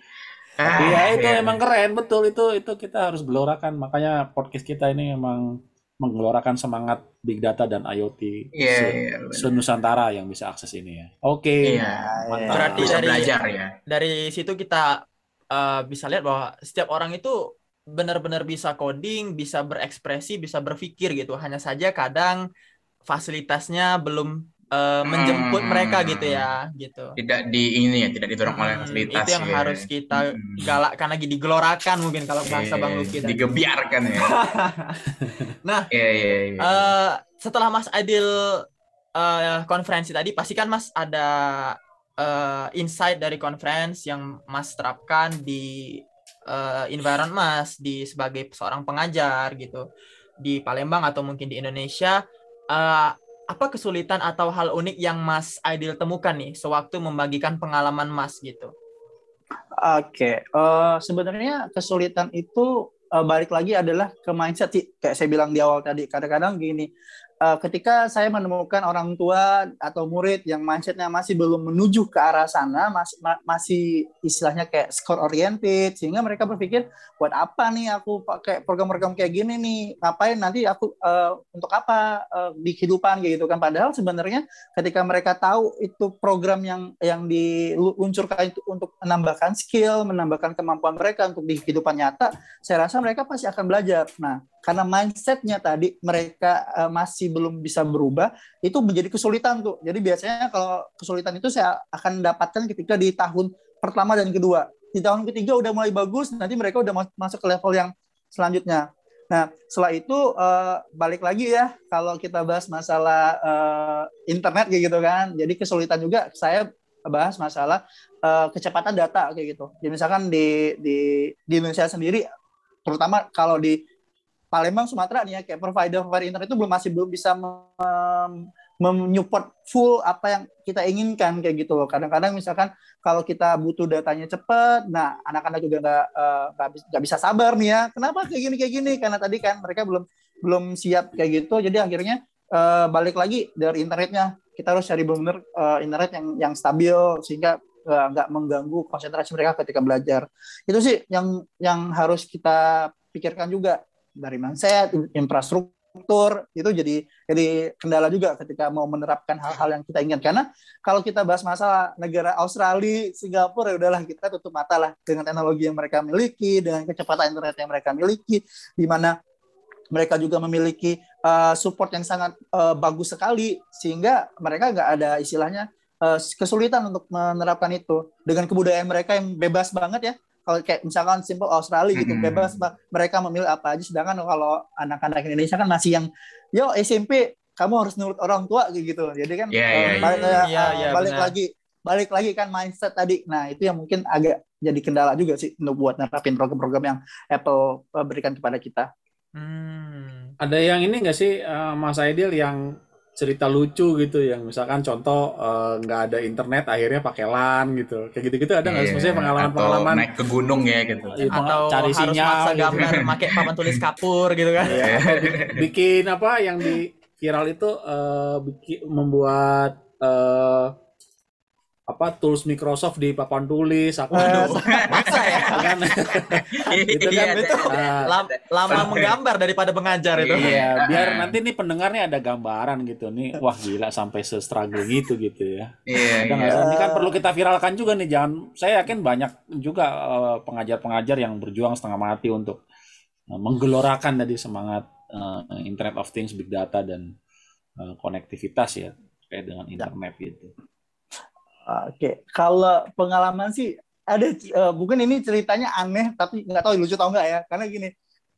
Tapi ya itu ya. emang keren betul itu itu kita harus gelorakan. Makanya podcast kita ini emang menggelorakan semangat big data dan IoT Iya, se- iya, benar. se-Nusantara yang bisa akses ini ya. Oke. Iya. Mantap. Berarti dari- belajar ya. dari situ kita uh, bisa lihat bahwa setiap orang itu benar-benar bisa coding, bisa berekspresi, bisa berpikir gitu. Hanya saja kadang fasilitasnya belum uh, menjemput Hmm. mereka gitu ya, gitu. Tidak di ini ya, tidak didorong oleh Hmm, fasilitas itu yang ya. harus kita Hmm. galakkan lagi digelorakan mungkin kalau bahasa Bang Iya, Luki tadi. digebiarkan ya. Nah, Iya, iya, iya. Eh, setelah Mas Adil eh, konferensi tadi, pasti kan Mas ada eh, insight dari konferensi yang Mas terapkan di eh, environment Mas di sebagai seorang pengajar gitu di Palembang atau mungkin di Indonesia. Eh, apa kesulitan atau hal unik yang Mas Adil temukan nih sewaktu membagikan pengalaman Mas gitu? Oke, eh, sebenarnya kesulitan itu eh, balik lagi adalah ke mindset sih. Kayak saya bilang di awal tadi, kadang-kadang gini, eh, ketika saya menemukan orang tua atau murid yang mindsetnya masih belum menuju ke arah sana, masih ma- masih istilahnya kayak score oriented, sehingga mereka berpikir, buat apa nih aku pakai program-program kayak gini nih, ngapain nanti aku eh, untuk apa eh, di kehidupan gitu kan? Padahal sebenarnya ketika mereka tahu itu program yang yang diluncurkan itu untuk menambahkan skill, menambahkan kemampuan mereka untuk di kehidupan nyata, saya rasa mereka pasti akan belajar. Nah, karena mindsetnya tadi mereka masih belum bisa berubah, itu menjadi kesulitan tuh. Jadi biasanya kalau kesulitan itu saya akan dapatkan ketika di tahun pertama dan kedua. Di tahun ketiga udah mulai bagus, nanti mereka udah mas- masuk ke level yang selanjutnya. Nah, setelah itu eh, balik lagi ya kalau kita bahas masalah eh, internet kayak gitu kan. Jadi kesulitan juga saya bahas masalah eh, kecepatan data kayak gitu. Jadi misalkan di di di Indonesia sendiri terutama kalau di Palembang Sumatera nih ya kayak provider provider internet itu belum masih belum bisa menyupport full apa yang kita inginkan kayak gitu loh. Kadang-kadang misalkan kalau kita butuh datanya cepat, nah anak-anak juga nggak eh, nggak nggak bisa sabar nih ya. Kenapa kayak gini kayak gini? Karena tadi kan mereka belum belum siap kayak gitu. Jadi akhirnya eh, balik lagi dari internetnya kita harus cari benar internet yang yang stabil sehingga eh, nggak mengganggu konsentrasi mereka ketika belajar. Itu sih yang yang harus kita pikirkan juga dari mindset, in- infrastruktur itu jadi jadi kendala juga ketika mau menerapkan hal-hal yang kita inginkan. Karena kalau kita bahas masalah negara Australia, Singapura, ya udahlah kita tutup mata lah dengan teknologi yang mereka miliki, dengan kecepatan internet yang mereka miliki, di mana mereka juga memiliki uh, support yang sangat uh, bagus sekali sehingga mereka nggak ada istilahnya uh, kesulitan untuk menerapkan itu dengan kebudayaan mereka yang bebas banget ya kalau kayak misalkan simple Australia gitu Hmm. bebas mereka memilih apa aja sedangkan kalau anak-anak Indonesia kan masih yang yo SMP kamu harus nurut orang tua gitu jadi kan eh, iya, iya. balik, eh, Iya, eh, iya, balik benar. lagi balik lagi kan mindset tadi nah itu yang mungkin agak jadi kendala juga sih untuk buat nerapin program-program yang Apple eh, berikan kepada kita Hmm. Ada yang ini nggak sih eh, Mas Aidil yang cerita lucu gitu yang misalkan contoh eh, nggak ada internet akhirnya pakai LAN gitu kayak gitu-gitu ada nggak sih Iya, maksudnya atau pengalaman-pengalaman naik ke gunung ya gitu. Iya, peng- Atau cari harus sinyal maksa gitu. gambar pakai papan tulis kapur gitu kan. Iya. bikin apa yang di viral itu eh, bikin membuat eh, apa tools Microsoft di papan tulis aku Waduh. Masa ya? kan Itu kan Iya, itu Ah, Lam- lama menggambar daripada mengajar itu. Iya, biar nanti nih pendengarnya ada gambaran gitu nih. Wah gila sampai se-struggling itu gitu ya. Iya, iya. sih? Ini kan perlu kita viralkan juga nih. Jangan, saya yakin banyak juga eh, pengajar-pengajar yang berjuang setengah mati untuk eh, menggelorakan tadi semangat eh, Internet of Things, Big Data dan eh, konektivitas ya kayak dengan internet gitu. Oke, kalau pengalaman sih ada eh, mungkin ini ceritanya aneh tapi nggak tahu lucu tau nggak ya. Karena gini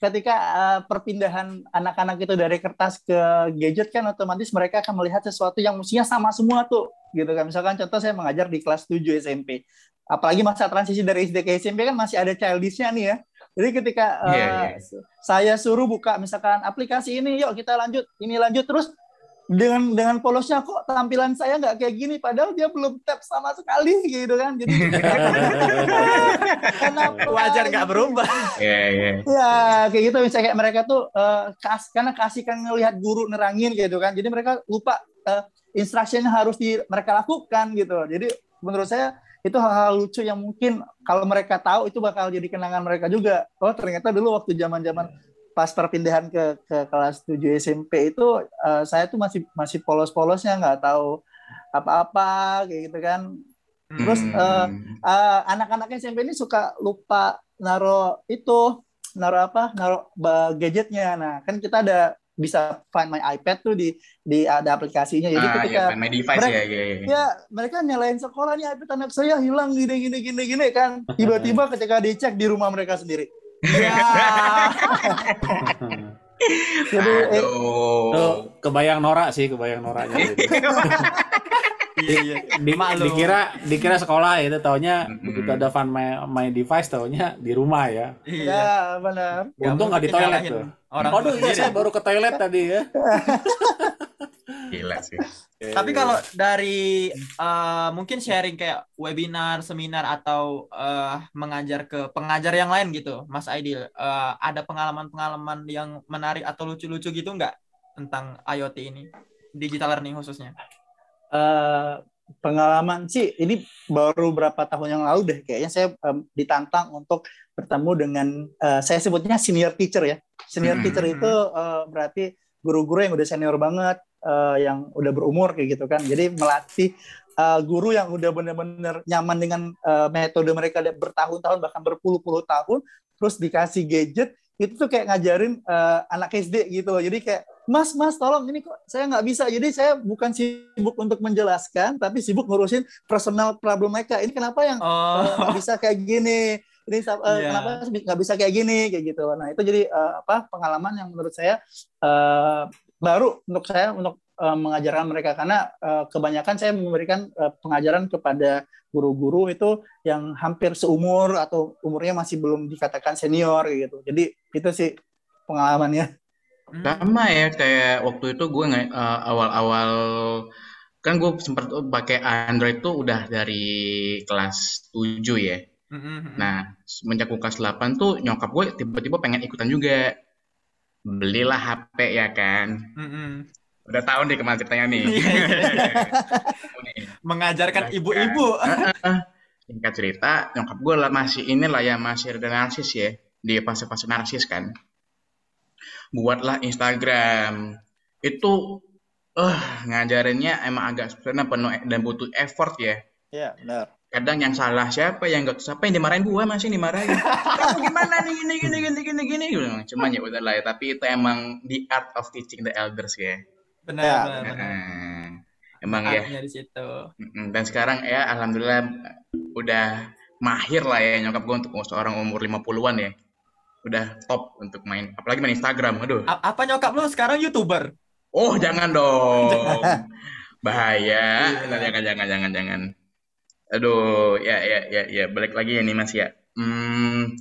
ketika eh, perpindahan anak-anak itu dari kertas ke gadget kan otomatis mereka akan melihat sesuatu yang mestinya sama semua tuh gitu kan. Misalkan contoh saya mengajar di kelas 7 SMP apalagi masa transisi dari SD ke SMP kan masih ada childishnya nih ya. Jadi ketika eh, Iya, iya. saya suruh buka misalkan aplikasi ini yuk kita lanjut ini lanjut terus dengan dengan polosnya kok tampilan saya nggak kayak gini? Padahal dia belum tap sama sekali gitu kan. Jadi kenapa Wajar nggak berubah. Iya, iya. ya kayak gitu. Misalnya kayak mereka tuh eh, kas karena kasih kan ngelihat guru nerangin gitu kan. Jadi mereka lupa eh, instruction harus di mereka lakukan gitu. Jadi menurut saya itu hal-hal lucu yang mungkin kalau mereka tahu itu bakal jadi kenangan mereka juga. Oh ternyata dulu waktu zaman-zaman pas perpindahan ke ke kelas 7 SMP itu eh, saya tuh masih masih polos-polosnya nggak tahu apa-apa kayak gitu kan. Terus, Hmm. eh, Eh, anak-anak SMP ini suka lupa naro itu naro apa naro gadgetnya. Nah kan kita ada bisa find my iPad tuh di di ada aplikasinya. Jadi Ah, ketika ya, my device mereka- ya, iya, iya. ya mereka nyalain sekolah nih iPad anak saya hilang gini gini gini gini kan. Tiba-tiba ketika dicek di rumah mereka sendiri Ya. jadi eh, Aduh. Tuh, kebayang norak sih, kebayang noraknya. gitu. Iya, iya. Di, dikira dikira sekolah itu taunya Mm-mm. begitu ada fun my, my device taunya di rumah ya. Iya. ya benar Untung nggak di toilet tuh. Orang Waduh, iya saya baru ke toilet tadi ya. Gila sih. Tapi kalau dari eh, mungkin sharing kayak webinar, seminar atau eh, mengajar ke pengajar yang lain gitu, Mas Aidil, eh, ada pengalaman-pengalaman yang menarik atau lucu-lucu gitu nggak tentang IoT ini, digital learning khususnya? Eh, pengalaman sih ini baru berapa tahun yang lalu deh kayaknya saya em, ditantang untuk bertemu dengan eh, saya sebutnya senior teacher ya senior Hmm. teacher itu eh, berarti guru-guru yang udah senior banget eh, yang udah berumur kayak gitu kan jadi melatih eh, guru yang udah bener-bener nyaman dengan eh, metode mereka bertahun-tahun bahkan berpuluh-puluh tahun terus dikasih gadget itu tuh kayak ngajarin eh, anak SD gitu loh jadi kayak Mas, Mas, tolong ini kok saya nggak bisa. Jadi saya bukan sibuk untuk menjelaskan, tapi sibuk ngurusin personal problem mereka. Ini kenapa yang Oh, nggak bisa kayak gini? Ini eh, Iya. kenapa nggak bisa kayak gini? Kayak gitu. Nah itu jadi eh, apa pengalaman yang menurut saya eh, baru untuk saya untuk eh, mengajarkan mereka karena eh, kebanyakan saya memberikan eh, pengajaran kepada guru-guru itu yang hampir seumur atau umurnya masih belum dikatakan senior gitu. Jadi itu sih pengalamannya. hmm. Sama ya kayak waktu itu gue nggak eh, awal-awal kan gue sempat pakai Android tuh udah dari kelas 7 ya. Hmm, hmm, hmm. Nah, semenjak gue kelas 8 tuh nyokap gue tiba-tiba pengen ikutan juga. Belilah HP ya kan. Hmm, hmm. Udah tahu nih ke mana ceritanya nih. Iya, Mengajarkan ibu-ibu. Singkat cerita, nyokap gue lah masih inilah ya masih ada narsis ya di fase-fase narsis kan. Buatlah Instagram. Itu eh ngajarinnya emang agak sebenarnya penuh dan butuh effort ya. Iya benar. Kadang yang salah siapa yang nggak siapa yang dimarahin? Gua masih dimarahin. Kamu gimana nih? Gini gini gini gini gini. Cuman ya udah lah ya tapi itu emang the art of teaching the elders ya. Benar, Ya. benar, emang ya. Artnya di situ. Dan sekarang ya alhamdulillah udah mahir lah ya nyokap gua untuk seorang umur 50-an ya. Udah top untuk main apalagi main Instagram aduh. A- apa nyokap lu sekarang YouTuber? oh jangan dong. Bahaya. Iya. Jangan jangan jangan jangan aduh ya ya ya ya balik lagi ya nih mas ya. Hmm,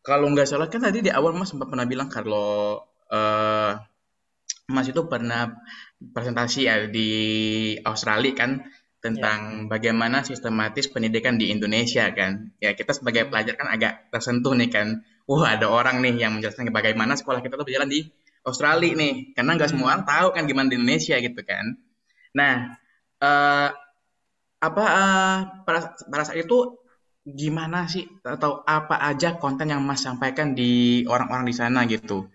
kalau nggak salah kan tadi di awal mas sempat pernah bilang kalau eh, mas itu pernah presentasi ya di Australia kan tentang bagaimana sistematis pendidikan di Indonesia kan. Ya kita sebagai pelajar kan agak tersentuh nih kan. Wah ada orang nih yang menjelaskan bagaimana sekolah kita tuh berjalan di Australia nih karena nggak semua orang tahu kan gimana di Indonesia gitu kan. Nah eh, apa eh, pada, pada saat itu gimana sih atau apa aja konten yang Mas sampaikan di orang-orang di sana gitu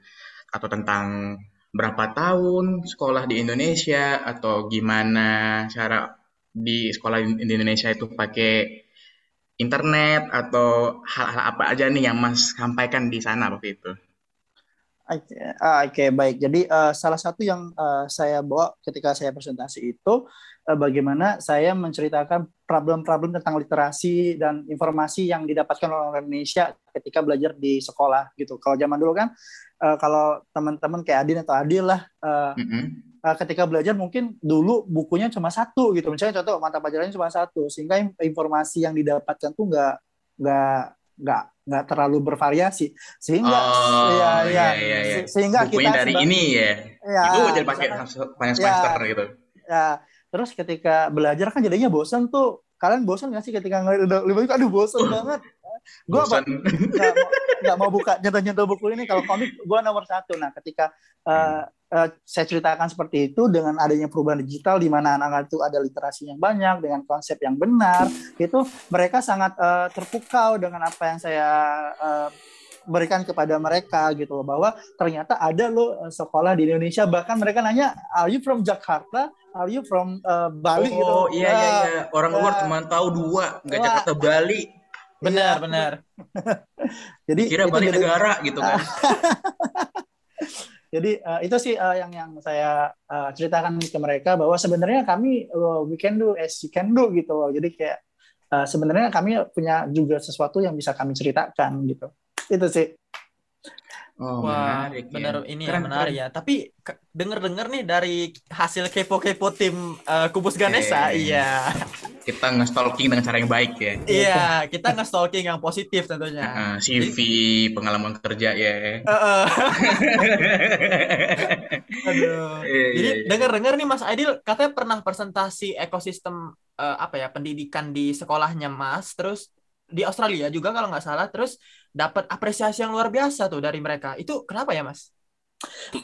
atau tentang berapa tahun sekolah di Indonesia atau gimana cara di sekolah di Indonesia itu pakai internet atau hal-hal apa aja nih yang Mas sampaikan di sana waktu itu. Oke, ah, oke, baik. Jadi eh, salah satu yang eh, saya bawa ketika saya presentasi itu eh, bagaimana saya menceritakan problem-problem tentang literasi dan informasi yang didapatkan oleh orang Indonesia ketika belajar di sekolah gitu. Kalau zaman dulu kan eh, kalau teman-teman kayak Adin atau Adil lah eh, Mm-mm. eh, ketika belajar mungkin dulu bukunya cuma satu gitu. Misalnya contoh mata pelajarannya cuma satu, sehingga in- informasi yang didapatkan tuh nggak nggak nggak nggak terlalu bervariasi. Sehingga Oh, ya, ya, iya, iya, iya. se- sehingga Bukunya kita dari ini ya. ya, Itu jadi pakai Ya. semester gitu. ya, terus ketika belajar kan jadinya bosan tuh. Kalian bosan nggak sih ketika ngeliat udah lebih banyak, aduh bosan Uh, banget. Gue nggak mau nggak mau buka nyentuh-nyentuh buku ini kalau komik gue nomor satu nah ketika uh, uh, saya ceritakan seperti itu dengan adanya perubahan digital di mana anak-anak itu ada literasi yang banyak dengan konsep yang benar itu mereka sangat uh, terpukau dengan apa yang saya uh, berikan kepada mereka gitu loh bahwa ternyata ada loh uh, sekolah di Indonesia bahkan mereka nanya are you from Jakarta are you from uh, Bali gitu Oh iya iya Ya, iya. Orang ya. luar cuma tahu dua, nggak. Jakarta Bali. Benar, Iya. benar. jadi Kira Bali jadi- negara gitu kan. Jadi uh, itu sih uh, yang yang saya uh, ceritakan ke mereka bahwa sebenarnya kami uh, we can do as you can do gitu loh. Jadi kayak uh, sebenarnya kami punya juga sesuatu yang bisa kami ceritakan gitu. Itu sih. Oh, Wah, menarik ya. ini Keren, ya menarik keren. ya. Tapi denger-denger nih dari hasil kepo-kepo tim eh, Kubus Ganesha, Oke. iya. Kita nge-stalking dengan cara yang baik ya. Iya, kita nge-stalking yang positif tentunya. Heeh, CV, pengalaman kerja ya. Heeh. Aduh. Iya, Jadi iya. denger-denger nih Mas Aidil katanya pernah presentasi ekosistem eh, apa ya pendidikan di sekolahnya Mas, terus di Australia juga kalau nggak salah, terus dapat apresiasi yang luar biasa tuh dari mereka. Itu kenapa ya Mas?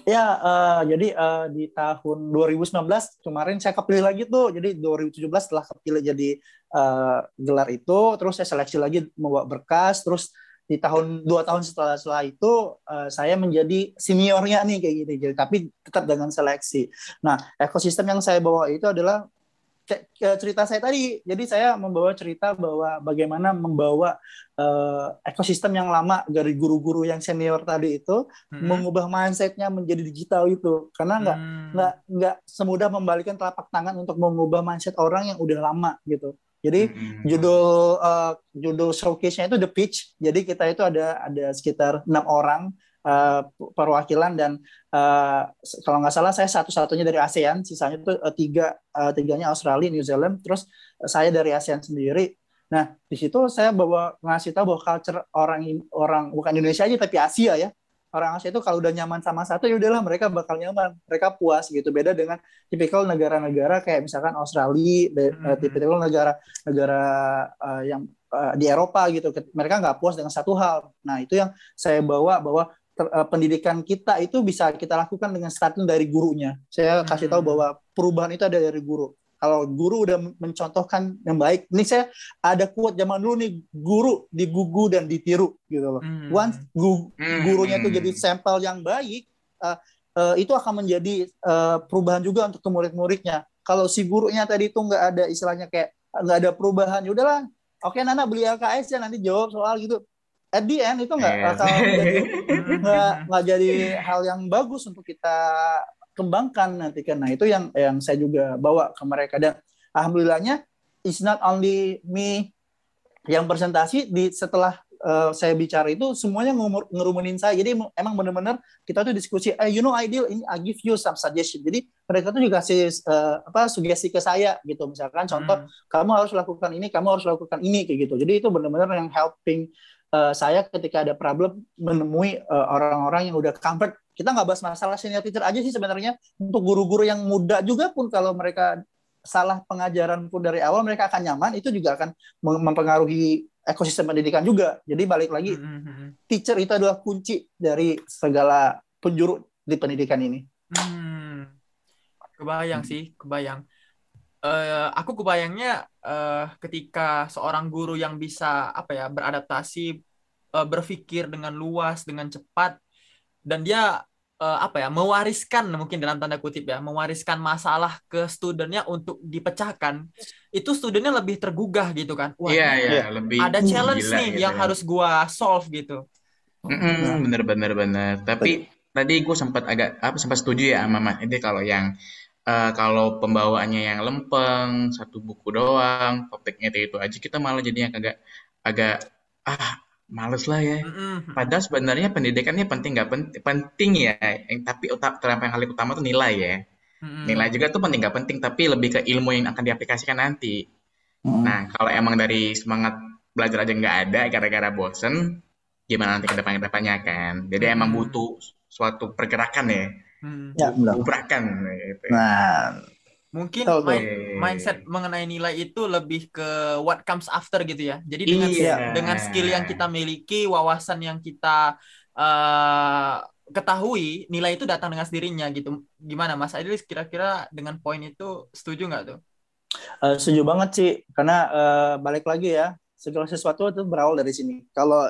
Ya, uh, jadi uh, di tahun 2019 kemarin saya kepilih lagi tuh. Jadi 2017 setelah kepilih jadi uh, gelar itu, terus saya seleksi lagi membawa berkas, terus di tahun dua tahun setelah setelah itu uh, saya menjadi seniornya nih kayak gitu. Jadi tapi tetap dengan seleksi. Nah, ekosistem yang saya bawa itu adalah cerita saya tadi. Jadi saya membawa cerita bahwa bagaimana membawa uh, ekosistem yang lama dari guru-guru yang senior tadi itu Hmm. mengubah mindsetnya menjadi digital itu karena nggak Hmm. nggak nggak semudah membalikan telapak tangan untuk mengubah mindset orang yang udah lama gitu jadi Mm-mm. judul uh, judul showcase-nya itu the pitch jadi kita itu ada ada sekitar enam orang uh, perwakilan dan uh, kalau nggak salah saya satu-satunya dari ASEAN sisanya itu uh, tiga uh, tiganya Australia New Zealand terus uh, saya dari ASEAN sendiri. Nah di situ saya bawa ngasih tahu bahwa culture orang orang bukan Indonesia aja tapi Asia ya. Orang Asia itu kalau udah nyaman sama satu ya udahlah mereka bakal nyaman. Mereka puas gitu. Beda dengan tipikal negara-negara kayak misalkan Australia Mhm. eh, tipikal negara-negara eh, yang eh, di Eropa gitu. Mereka nggak puas dengan satu hal. Nah itu yang saya bawa bahwa ter- eh, pendidikan kita itu bisa kita lakukan dengan starting dari gurunya saya kasih tahu Hmm. bahwa perubahan itu ada dari guru kalau guru udah mencontohkan yang baik ini saya ada quote zaman dulu nih guru digugu dan ditiru gitu loh Hmm. once gu- Hmm. gurunya itu jadi sampel yang baik, eh, eh, itu akan menjadi eh, perubahan juga untuk ke murid-muridnya. Kalau si gurunya tadi itu nggak ada istilahnya kayak nggak ada perubahan ya udahlah oke Nana beli LKS ya nanti jawab soal gitu at the end itu nggak bakal nggak nggak jadi hal yang bagus untuk kita kembangkan nanti kan. Nah itu yang yang saya juga bawa ke mereka. Dan alhamdulillahnya it's not only me yang presentasi di setelah eh, saya bicara itu semuanya ngumur, ngerumunin saya. Jadi em- emang benar-benar kita tuh diskusi eh you know ideal ini I give you some suggestion. Jadi mereka tuh juga kasih eh, apa sugesti ke saya gitu. Misalkan contoh Hmm. kamu harus lakukan ini, kamu harus lakukan ini kayak gitu. Jadi itu benar-benar yang helping uh, saya ketika ada problem menemui uh, orang-orang yang udah comfort. Kita nggak bahas masalah senior teacher aja sih sebenarnya untuk guru-guru yang muda juga pun kalau mereka salah pengajaran pun dari awal mereka akan nyaman itu juga akan mem- mempengaruhi ekosistem pendidikan juga. Jadi balik lagi Hmm, hmm, hmm. teacher itu adalah kunci dari segala penjuru di pendidikan ini. Hmm, kebayang sih, kebayang. Eh, aku kebayangnya eh, ketika seorang guru yang bisa apa ya beradaptasi, eh, berpikir dengan luas, dengan cepat, dan dia eh, apa ya mewariskan mungkin dalam tanda kutip ya mewariskan masalah ke studennya untuk dipecahkan, itu studennya lebih tergugah gitu kan. Wah, Iya, ini iya, lebih ada challenge gila nih gitu yang ya. harus gua solve gitu. Mm-mm, bener bener bener. Tapi tadi gue sempat agak apa sempat setuju ya sama Mas Ede kalau yang eh, kalau pembawaannya yang lempeng satu buku doang topiknya itu itu aja kita malah jadinya agak agak ah males lah ya. Padahal sebenarnya pendidikannya penting nggak penting penting ya. Yang tapi uta- yang paling utama tuh nilai ya. Nilai juga tuh penting nggak penting tapi lebih ke ilmu yang akan diaplikasikan nanti. Nah kalau emang dari semangat belajar aja nggak ada gara-gara bosen, gimana nanti ke depan ke depannya kan? Jadi emang butuh suatu pergerakan ya, Hmm. Ya, gitu. Nah, Mungkin main- mindset mengenai nilai itu lebih ke what comes after gitu ya. Jadi dengan Iya. dengan skill yang kita miliki, wawasan yang kita eh, ketahui, nilai itu datang dengan sendirinya gitu. Gimana Mas Adil kira-kira dengan poin itu setuju nggak tuh? Eh, setuju banget sih, karena eh, balik lagi ya, segala sesuatu itu berawal dari sini. Kalau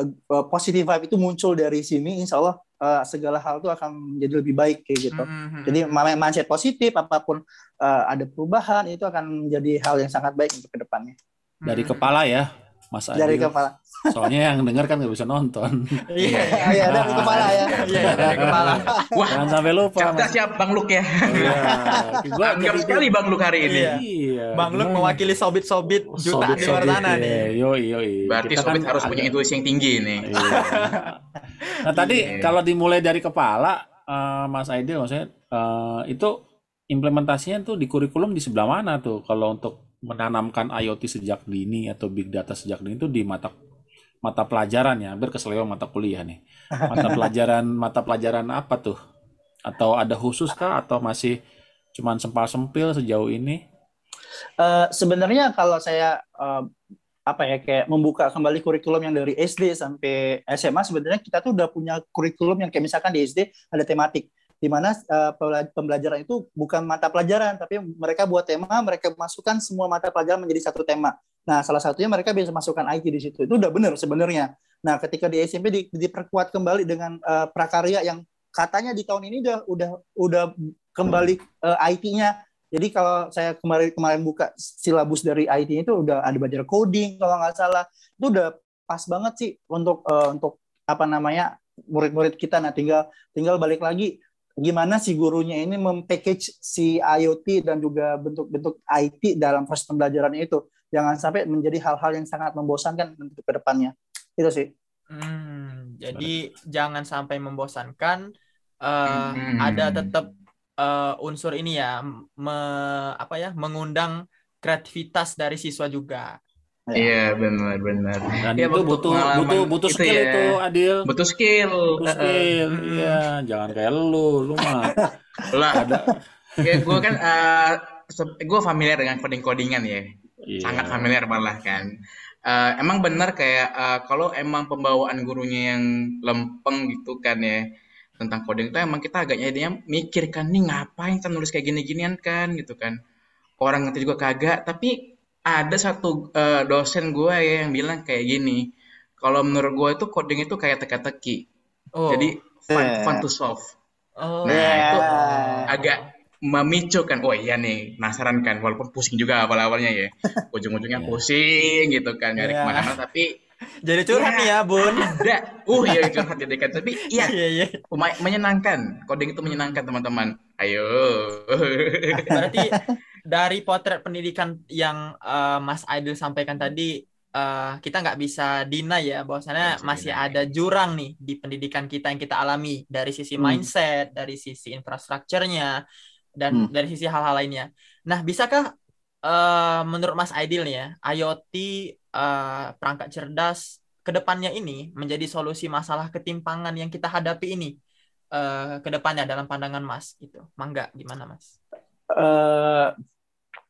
eh, positive vibe itu muncul dari sini, insya Allah eh, segala hal itu akan menjadi lebih baik kayak gitu. Mhm. Jadi mindset positif, apa pun eh, ada perubahan, itu akan menjadi hal yang sangat baik untuk ke depannya. Dari Mhm. kepala ya, Mas Dari Adil. kepala. Soalnya yang denger kan nggak bisa nonton. Iya, Ah, Iya, dari kepala ya. Iya, iya, dari kepala. Wah, Jangan sampai lupa. cerdas Mas. siap Bang Luk ya. Iya. Gua Anggap sekali Bang Luk hari ini. Iya. Iya. Bang Luk mewakili sobit-sobit jutaan di luar sana ya. nih. Yoi, yoi. Berarti Kita Sobit kan harus punya intuisi yang tinggi nih. Iya. Nah tadi Iya. kalau dimulai dari kepala, eh, Mas Aidil maksudnya eh, itu implementasinya tuh di kurikulum di sebelah mana tuh? Kalau untuk menanamkan IoT sejak dini atau big data sejak dini itu di mata mata pelajaran ya, hampir keseleweng mata kuliah nih. Mata pelajaran mata pelajaran apa tuh? Atau ada khusus kah? Atau masih cuman sempal-sempil sejauh ini? Eh, sebenarnya kalau saya eh, apa ya kayak membuka kembali kurikulum yang dari SD sampai SMA sebenarnya kita tuh udah punya kurikulum yang kayak misalkan di SD ada tematik di mana pela- pembelajaran itu bukan mata pelajaran tapi mereka buat tema mereka masukkan semua mata pelajaran menjadi satu tema. Nah, salah satunya mereka bisa masukkan IT di situ. Itu udah benar sebenarnya. Nah, ketika di SMP di- diperkuat kembali dengan eh, prakarya yang katanya di tahun ini udah udah udah kembali eh, IT-nya jadi kalau saya kemarin kemarin buka silabus dari IT itu udah ada belajar coding kalau nggak salah itu udah pas banget sih untuk eh, untuk apa namanya murid-murid kita. Nah tinggal tinggal balik lagi gimana si gurunya ini mempackage si IoT dan juga bentuk-bentuk IT dalam proses pembelajaran itu. Jangan sampai menjadi hal-hal yang sangat membosankan untuk ke depannya. Itu sih. Hmm, jadi jangan sampai membosankan. eh, Hmm. Ada tetap eh, unsur ini ya, me- apa ya, mengundang kreativitas dari siswa juga. Iya, benar benar. Dan Ya, itu butuh butuh butuh itu skill ya. itu Adil. Butuh skill. Butuh skill. Iya, jangan kayak lu, lu mah Lah, ada ya gue kan gue familiar dengan coding-codingan ya. Iya. sangat familiar malah kan. Eh, emang benar kayak eh, kalau emang pembawaan gurunya yang lempeng gitu kan ya tentang coding itu emang kita agak jadinya mikir kan nih ngapain kan nulis kayak gini-ginian kan gitu kan. Orang ngerti juga kagak, tapi ada satu eh, dosen gue ya yang bilang kayak gini. Kalau menurut gue itu coding itu kayak teka-teki. Oh, Jadi fun, Eh. fun to solve. oh, Nah, itu Yeah. agak memicu kan, oh iya nih, penasaran kan, walaupun pusing juga awal-awalnya ya, ujung-ujungnya Iya. pusing gitu kan, nyari Iya. ke mana-mana, tapi Jadi curhat Iya. nih ya, Bun. ada, uh iya curhat jadi kan, tapi iya Iya, iya. Menyenangkan coding itu menyenangkan teman-teman ayo Berarti dari potret pendidikan yang eh, Mas Aidil sampaikan tadi, eh, kita nggak bisa deny ya, bahwasannya bisa masih deny. ada jurang nih di pendidikan kita yang kita alami dari sisi Hmm. mindset, dari sisi infrastrukturnya, dan Hmm. dari sisi hal-hal lainnya. Nah, bisakah eh, menurut Mas Aidil nih ya, IoT eh, perangkat cerdas ke depannya ini menjadi solusi masalah ketimpangan yang kita hadapi ini eh, ke depannya dalam pandangan Mas gitu. Mangga, gimana Mas? Eh,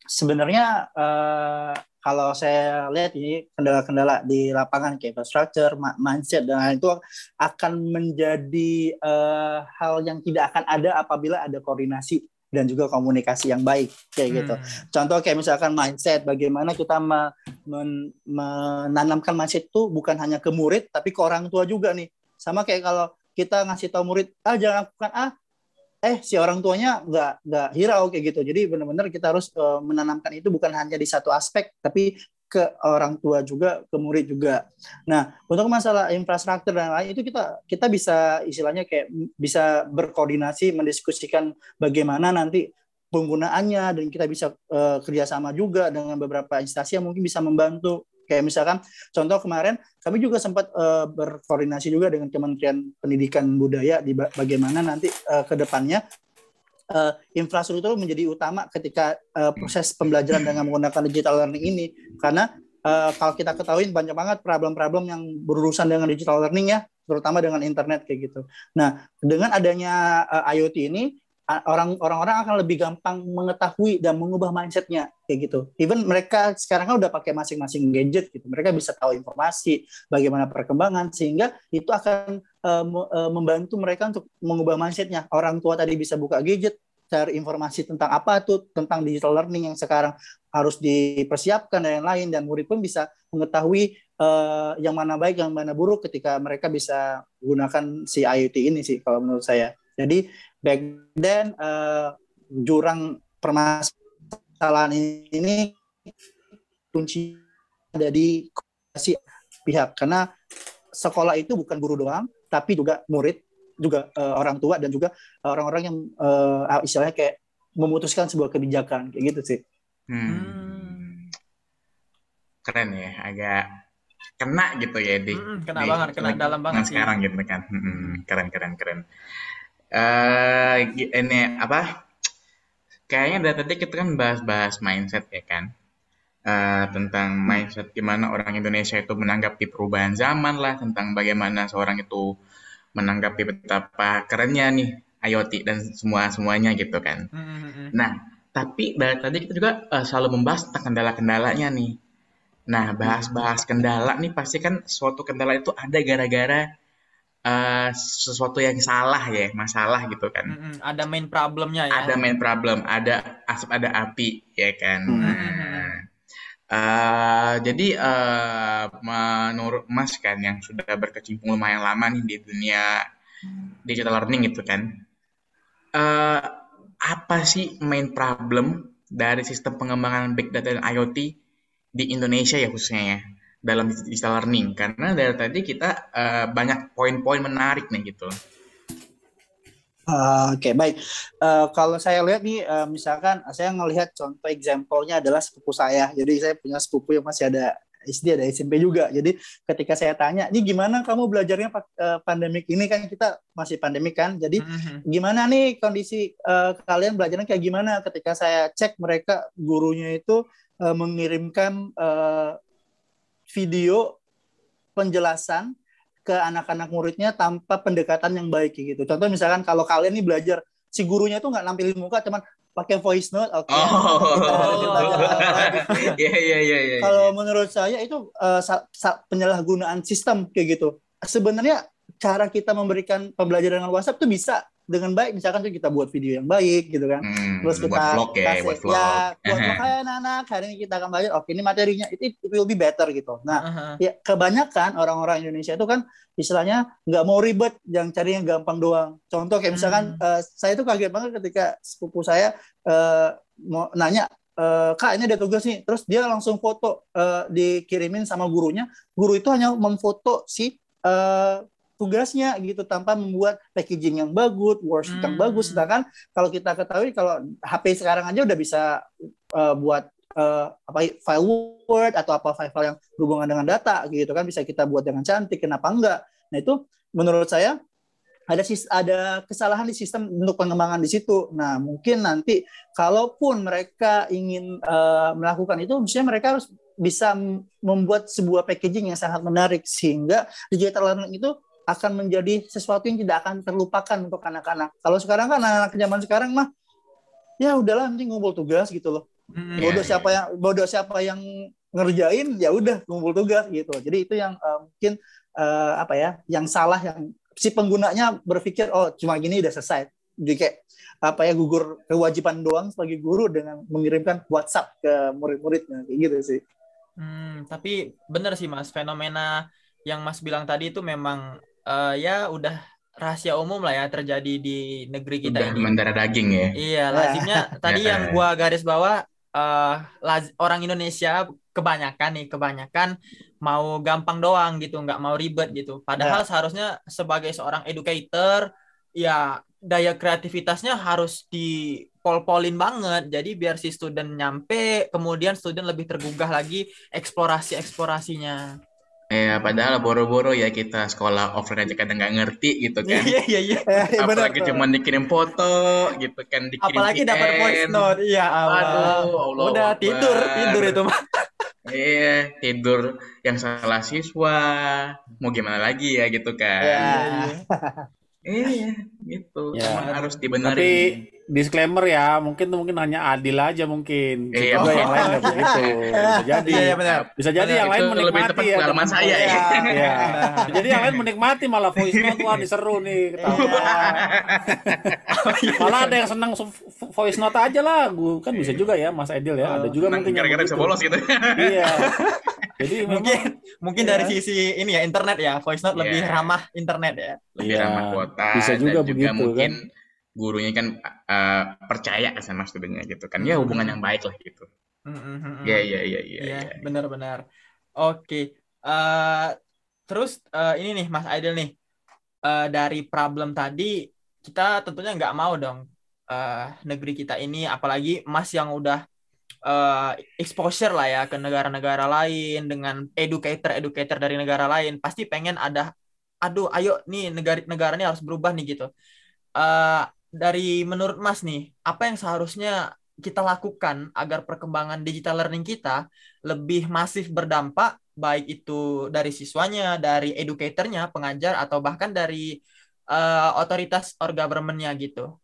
sebenarnya eh, kalau saya lihat ini kendala-kendala di lapangan kayak infrastructure, mindset dan lain itu akan menjadi eh, hal yang tidak akan ada apabila ada koordinasi dan juga komunikasi yang baik kayak gitu. Hmm. Contoh kayak misalkan mindset, bagaimana kita me- men- menanamkan mindset itu bukan hanya ke murid tapi ke orang tua juga nih. Sama kayak kalau kita ngasih tahu murid, ah jangan lakukan A, eh si orang tuanya nggak nggak hirau kayak gitu. Jadi benar-benar kita harus eh, menanamkan itu bukan hanya di satu aspek tapi ke orang tua juga, ke murid juga. Nah, untuk masalah infrastruktur dan lain itu kita kita bisa istilahnya kayak bisa berkoordinasi, mendiskusikan bagaimana nanti penggunaannya dan kita bisa eh, kerjasama juga dengan beberapa instansi yang mungkin bisa membantu. Kayak misalkan contoh kemarin kami juga sempat eh, berkoordinasi juga dengan Kementerian Pendidikan Budaya di ba- bagaimana nanti eh, ke depannya eh, infrastruktur menjadi utama ketika eh, proses pembelajaran dengan menggunakan digital learning ini karena eh, kalau kita ketahui banyak banget problem-problem yang berurusan dengan digital learning ya terutama dengan internet kayak gitu. Nah dengan adanya eh, IoT ini orang orang-orang akan lebih gampang mengetahui dan mengubah mindsetnya kayak gitu. Even mereka sekarang kan udah pakai masing-masing gadget gitu. Mereka bisa tahu informasi bagaimana perkembangan sehingga itu akan eh, membantu mereka untuk mengubah mindsetnya. Orang tua tadi bisa buka gadget cari informasi tentang apa tuh tentang digital learning yang sekarang harus dipersiapkan dan lain-lain dan murid pun bisa mengetahui eh, yang mana baik yang mana buruk ketika mereka bisa gunakan si IoT ini sih kalau menurut saya. Jadi back then eh, jurang permasalahan ini kunci ada di komunikasi pihak karena sekolah itu bukan guru doang tapi juga murid juga eh, orang tua dan juga orang-orang yang eh, istilahnya kayak memutuskan sebuah kebijakan kayak gitu sih. Hmm, Hmm. keren ya agak kena gitu ya di Mm-mm, kena di banget, kena dalam banget sih. sekarang gitu kan Mm-mm, keren keren keren gi- ini apa kayaknya dari tadi kita kan bahas-bahas mindset ya kan Eh, tentang mindset gimana orang Indonesia itu menanggapi perubahan zaman lah tentang bagaimana seorang itu menanggapi betapa kerennya nih IoT dan semua semuanya gitu kan Mm-mm-mm. Nah, tapi dari tadi kita juga eh, selalu membahas tentang kendala-kendalanya nih. Nah, bahas-bahas kendala nih pasti kan suatu kendala itu ada gara-gara eh, sesuatu yang salah ya, masalah gitu kan. Mm-mm. Ada main problemnya ya. Ada main problem, ada asap, ada api, ya kan. Hmm. Nah, eh, jadi eh, menurut Mas kan yang sudah berkecimpung lumayan lama nih di dunia digital learning gitu kan, eh, apa sih main problem dari sistem pengembangan big data dan IoT di Indonesia ya khususnya ya dalam digital learning? Karena dari tadi kita eh, banyak poin-poin menarik nih gitu. Ah, Oke, baik. Eh, kalau saya lihat nih, eh, misalkan saya ngelihat contoh example-nya adalah sepupu saya. Jadi saya punya sepupu yang masih ada SD, ada SMP juga. Jadi ketika saya tanya, ini gimana kamu belajarnya pandemik ini kan kita masih pandemik kan? Jadi Mm-mm. gimana nih kondisi eh, kalian belajarnya kayak gimana? Ketika saya cek mereka gurunya itu mengirimkan eh, video penjelasan ke anak-anak muridnya tanpa pendekatan yang baik gitu. Contoh misalkan kalau kalian nih belajar si gurunya tuh nggak nampilin muka, cuman pakai voice note, oke. Oh, gitu. iya iya iya iya. Kalau menurut saya itu sa- penyalahgunaan sistem kayak gitu. Sebenarnya cara kita memberikan pembelajaran dengan WhatsApp itu bisa dengan baik misalkan tuh kita buat video yang baik gitu kan Hmm, terus kita buat vlog ya, kasih buat vlog. ya buat vlog "Hai anak-anak hari ini kita akan belajar oke ini materinya itu it will be better gitu nah Aha. ya kebanyakan orang-orang Indonesia itu kan istilahnya nggak mau ribet yang cari yang gampang doang contoh kayak misalkan Hmm. eh, saya tuh kaget banget ketika sepupu saya eh, mau nanya eh, kak ini ada tugas nih terus dia langsung foto eh, dikirimin sama gurunya guru itu hanya memfoto si eh, tugasnya gitu tanpa membuat packaging yang bagus, worksheet yang Hmm. bagus. Sedangkan kalau kita ketahui kalau HP sekarang aja udah bisa eh, buat eh, apa file Word atau apa file-file yang berhubungan dengan data gitu kan bisa kita buat dengan cantik. Kenapa enggak? Nah itu menurut saya ada sis ada kesalahan di sistem untuk pengembangan di situ. Nah mungkin nanti kalaupun mereka ingin eh, melakukan itu, mestinya mereka harus bisa membuat sebuah packaging yang sangat menarik sehingga digital learning itu akan menjadi sesuatu yang tidak akan terlupakan untuk anak-anak. Kalau sekarang kan anak-anak zaman sekarang mah ya udahlah nanti ngumpul tugas gitu loh. Iya, Bodoh iya. siapa yang bodoh siapa yang ngerjain ya udah ngumpul tugas gitu. Jadi itu yang eh, mungkin eh, apa ya, yang salah yang si penggunanya berpikir oh cuma gini udah selesai. Jadi kayak apa ya gugur kewajiban doang sebagai guru dengan mengirimkan WhatsApp ke murid-muridnya kayak gitu sih. Hmm, tapi bener sih Mas, fenomena yang Mas bilang tadi itu memang eh, ya udah rahasia umum lah ya terjadi di negeri kita Udah ini. mendarah daging ya. Iya, lazimnya tadi Ya. yang gua garis bawah eh laz- orang Indonesia kebanyakan nih, kebanyakan mau gampang doang gitu, nggak mau ribet gitu. Padahal seharusnya sebagai seorang educator ya daya kreativitasnya harus dipol-polin banget. Jadi biar si student nyampe, kemudian student lebih tergugah lagi eksplorasi-eksplorasinya. Ya, padahal boro-boro ya kita sekolah offline aja kadang nggak ngerti gitu kan. Iya, iya, iya. Eh, benar Apalagi cuma dikirim foto gitu kan, dikirim Apalagi dapat voice note. Iya, Allah. Aduh, Allah Udah Akbar. tidur, tidur itu mah. Iya, tidur yang salah siswa. Mau gimana lagi ya gitu kan. Ya. Iya, gitu. Ya. Emang harus Tapi dibenerin. Disclaimer ya, mungkin mungkin hanya adil aja mungkin. Iya. juga yang lain nggak begitu. Bisa jadi. Iya, iya, benar. Bisa jadi Benar, yang lain itu lebih menikmati tepat ya. pengalaman saya ya. Iya. Bisa Jadi yang lain menikmati malah voice note wah diseru nih ketawa. malah ada yang senang su- voice note aja lah. Gua kan bisa juga ya Mas Edil ya. Ada juga mungkin yang gara-gara bisa bolos gitu. Iya. Jadi memang mungkin mungkin dari sisi ini ya internet ya voice note lebih Iya. ramah internet ya Lebih Iya, ramah kuota bisa dan juga juga begitu, mungkin gurunya kan eh, percaya sama studennya gitu kan. Ya hubungan yang baik lah gitu. Hmm, hmm, hmm, hmm. Iya, iya, iya, iya. Benar-benar oke Eh, terus eh, ini nih Mas Aidil nih Eh, dari problem tadi kita tentunya nggak mau dong eh, negeri kita ini apalagi Mas yang udah eh, exposure lah ya ke negara-negara lain dengan educator-educator dari negara lain pasti pengen ada aduh ayo nih negara negaranya harus berubah nih gitu Eh, dari menurut Mas nih apa yang seharusnya kita lakukan agar perkembangan digital learning kita lebih masif berdampak baik itu dari siswanya, dari educatornya, pengajar atau bahkan dari eh, otoritas or government-nya gitu.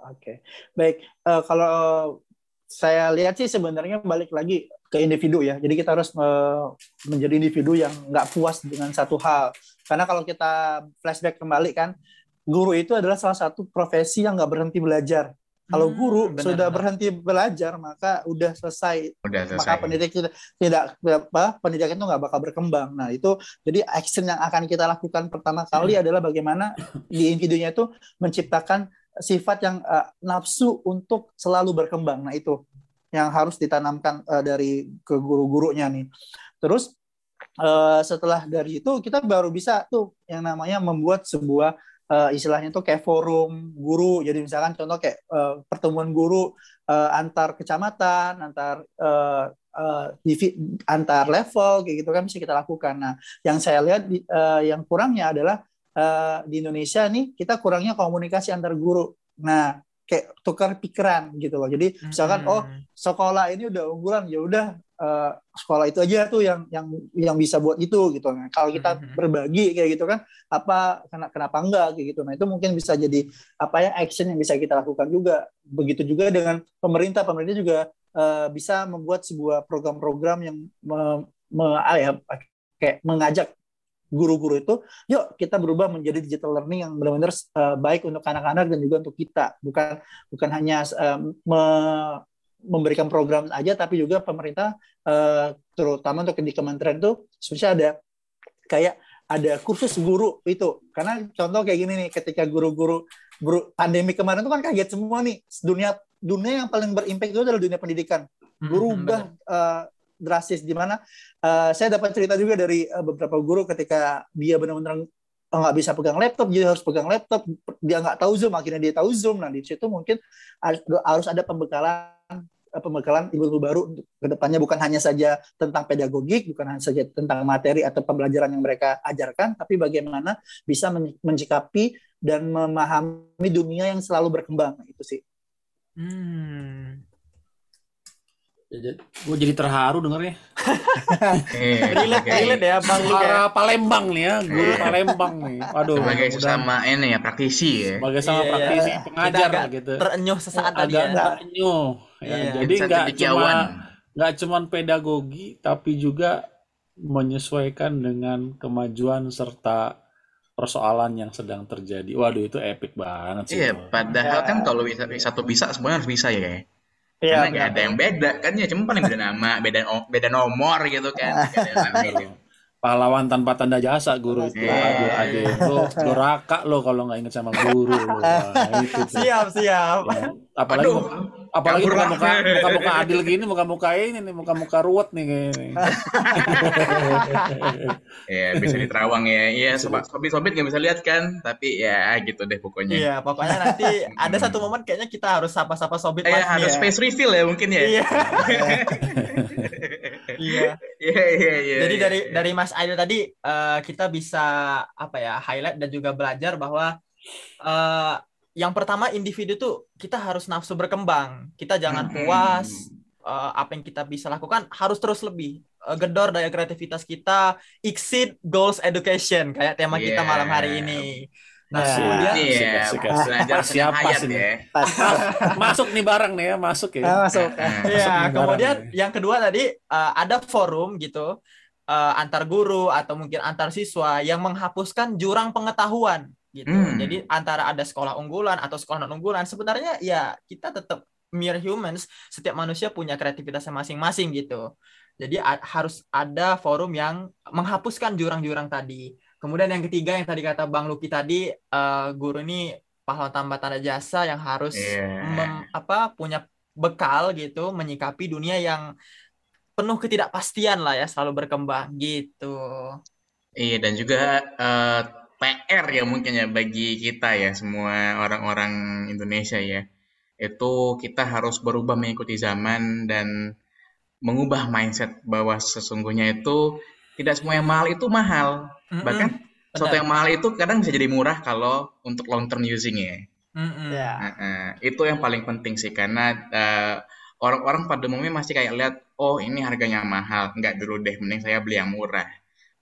Oke, baik. Eh, kalau saya lihat sih sebenarnya balik lagi ke individu ya. Jadi kita harus eh, menjadi individu yang nggak puas dengan satu hal. Karena kalau kita flashback kembali kan, guru itu adalah salah satu profesi yang nggak berhenti belajar. Kalau Hmm, guru benar, sudah benar. berhenti belajar, maka udah selesai Udah maka selesai. pendidik tidak tidak apa pendidikan itu nggak bakal berkembang. Nah itu jadi action yang akan kita lakukan pertama kali adalah bagaimana di individunya itu menciptakan sifat yang eh, nafsu untuk selalu berkembang. Nah itu yang harus ditanamkan eh, dari ke guru-gurunya nih. Terus eh, setelah dari itu kita baru bisa tuh yang namanya membuat sebuah eh, istilahnya tuh kayak forum guru. Jadi misalkan contoh kayak eh, pertemuan guru eh, antar kecamatan, antar eh, eh, divi- antar level kayak gitu kan bisa kita lakukan. Nah, yang saya lihat di- eh, yang kurangnya adalah eh, di Indonesia nih kita kurangnya komunikasi antar guru. Nah, kayak tukar pikiran gitu loh. Jadi misalkan oh Hmm. sekolah ini udah unggulan ya udah eh, sekolah itu aja tuh yang yang yang bisa buat itu gitu. Nah, kalau kita Mhm. berbagi kayak gitu kan apa kena- kenapa enggak kayak gitu. Nah, itu mungkin bisa jadi apa ya action yang bisa kita lakukan juga. Begitu juga dengan pemerintah. Pemerintah juga eh, bisa membuat sebuah program-program yang me, me- ah ya, kayak mengajak guru-guru itu, yuk kita berubah menjadi digital learning yang benar-benar uh, baik untuk anak-anak dan juga untuk kita. Bukan bukan hanya uh, me memberikan program aja, tapi juga pemerintah uh, terutama untuk di kementerian itu sebenarnya ada kayak ada kursus guru itu. Karena contoh kayak gini nih, ketika guru-guru pandemi kemarin itu kan kaget semua nih dunia dunia yang paling berimpact itu adalah dunia pendidikan. Guru ubah uh, drastis di mana uh, saya dapat cerita juga dari uh, beberapa guru ketika dia benar-benar nggak bisa pegang laptop dia harus pegang laptop. Dia nggak tahu zoom akhirnya dia tahu zoom. Nah di situ mungkin harus ada pembekalan eh, pembekalan ibu-ibu baru untuk ke depannya bukan hanya saja tentang pedagogik bukan hanya saja tentang materi atau pembelajaran yang mereka ajarkan tapi bagaimana bisa mencikapi dan memahami dunia yang selalu berkembang. Itu sih. Hmm. Ya, gue jadi terharu dengernya. relate, relate ya Bang Luka. Ya. Palembang nih ya, guru yeah. Palembang nih. Aduh, sebagai sesama ini ya praktisi ya. Sebagai sama iya, praktisi iya. pengajar agak gitu. Terenyuh sesaat tadi ya. Terenyuh. Ya, iya. Jadi nggak cuma nggak cuma pedagogi tapi juga menyesuaikan dengan kemajuan serta persoalan yang sedang terjadi. Waduh itu epic banget sih. Iya, padahal kan kalau bisa satu bisa semuanya harus bisa ya. Iya, Karena nggak ada yang beda kan ya, cuma paling beda nama, beda beda nomor gitu kan. Pahlawan tanpa tanda jasa guru itu. Yeah. Aduh, aduh. Lo doraka lo kalau nggak inget sama guru lo. Nah, itu Siap, siap. Ya, apalagi Aduh, apalagi muka-muka muka-muka adil gini, muka-muka ini nih, muka-muka ruwet nih kayaknya. ya, bisa diterawang ya. Iya, sobat sobit-sobit nggak bisa lihat kan, tapi ya gitu deh pokoknya. Iya, pokoknya nanti ada satu momen kayaknya kita harus sapa-sapa sobit Iya, harus ya. face reveal ya mungkin ya. Iya. Iya. Iya, iya, iya. Jadi iya, dari iya. dari Mas Aidil tadi uh, kita bisa apa ya, highlight dan juga belajar bahwa uh, yang pertama individu tuh kita harus nafsu berkembang. Kita jangan puas uh, apa yang kita bisa lakukan harus terus lebih uh, gedor daya kreativitas kita exceed goals education kayak tema yeah. kita malam hari ini. Nah, iya, siapa sih ya. masuk nih barang nih ya, masuk ya. Ah, masuk. Iya, kemudian yang kedua tadi uh, ada forum gitu uh, antar guru atau mungkin antar siswa yang menghapuskan jurang pengetahuan gitu. Hmm. Jadi antara ada sekolah unggulan atau sekolah non unggulan sebenarnya ya kita tetap mere humans, setiap manusia punya kreativitasnya masing-masing gitu. Jadi harus ada forum yang menghapuskan jurang-jurang tadi Kemudian yang ketiga yang tadi kata Bang Luki tadi uh, guru ini pahlawan tambah tanda jasa yang harus yeah. mem, apa punya bekal gitu menyikapi dunia yang penuh ketidakpastian lah ya selalu berkembang gitu. Iya dan juga uh, PR ya mungkin ya bagi kita ya semua orang-orang Indonesia ya itu kita harus berubah mengikuti zaman dan mengubah mindset bahwa sesungguhnya itu tidak semua yang mahal itu mahal Mm-hmm. Bahkan sesuatu yang mahal itu kadang bisa jadi murah kalau untuk long term using ya. Mm-hmm. Yeah. Nah, uh, itu yang paling penting sih karena uh, orang-orang pada umumnya masih kayak lihat oh ini harganya mahal, nggak dulu deh, mending saya beli yang murah.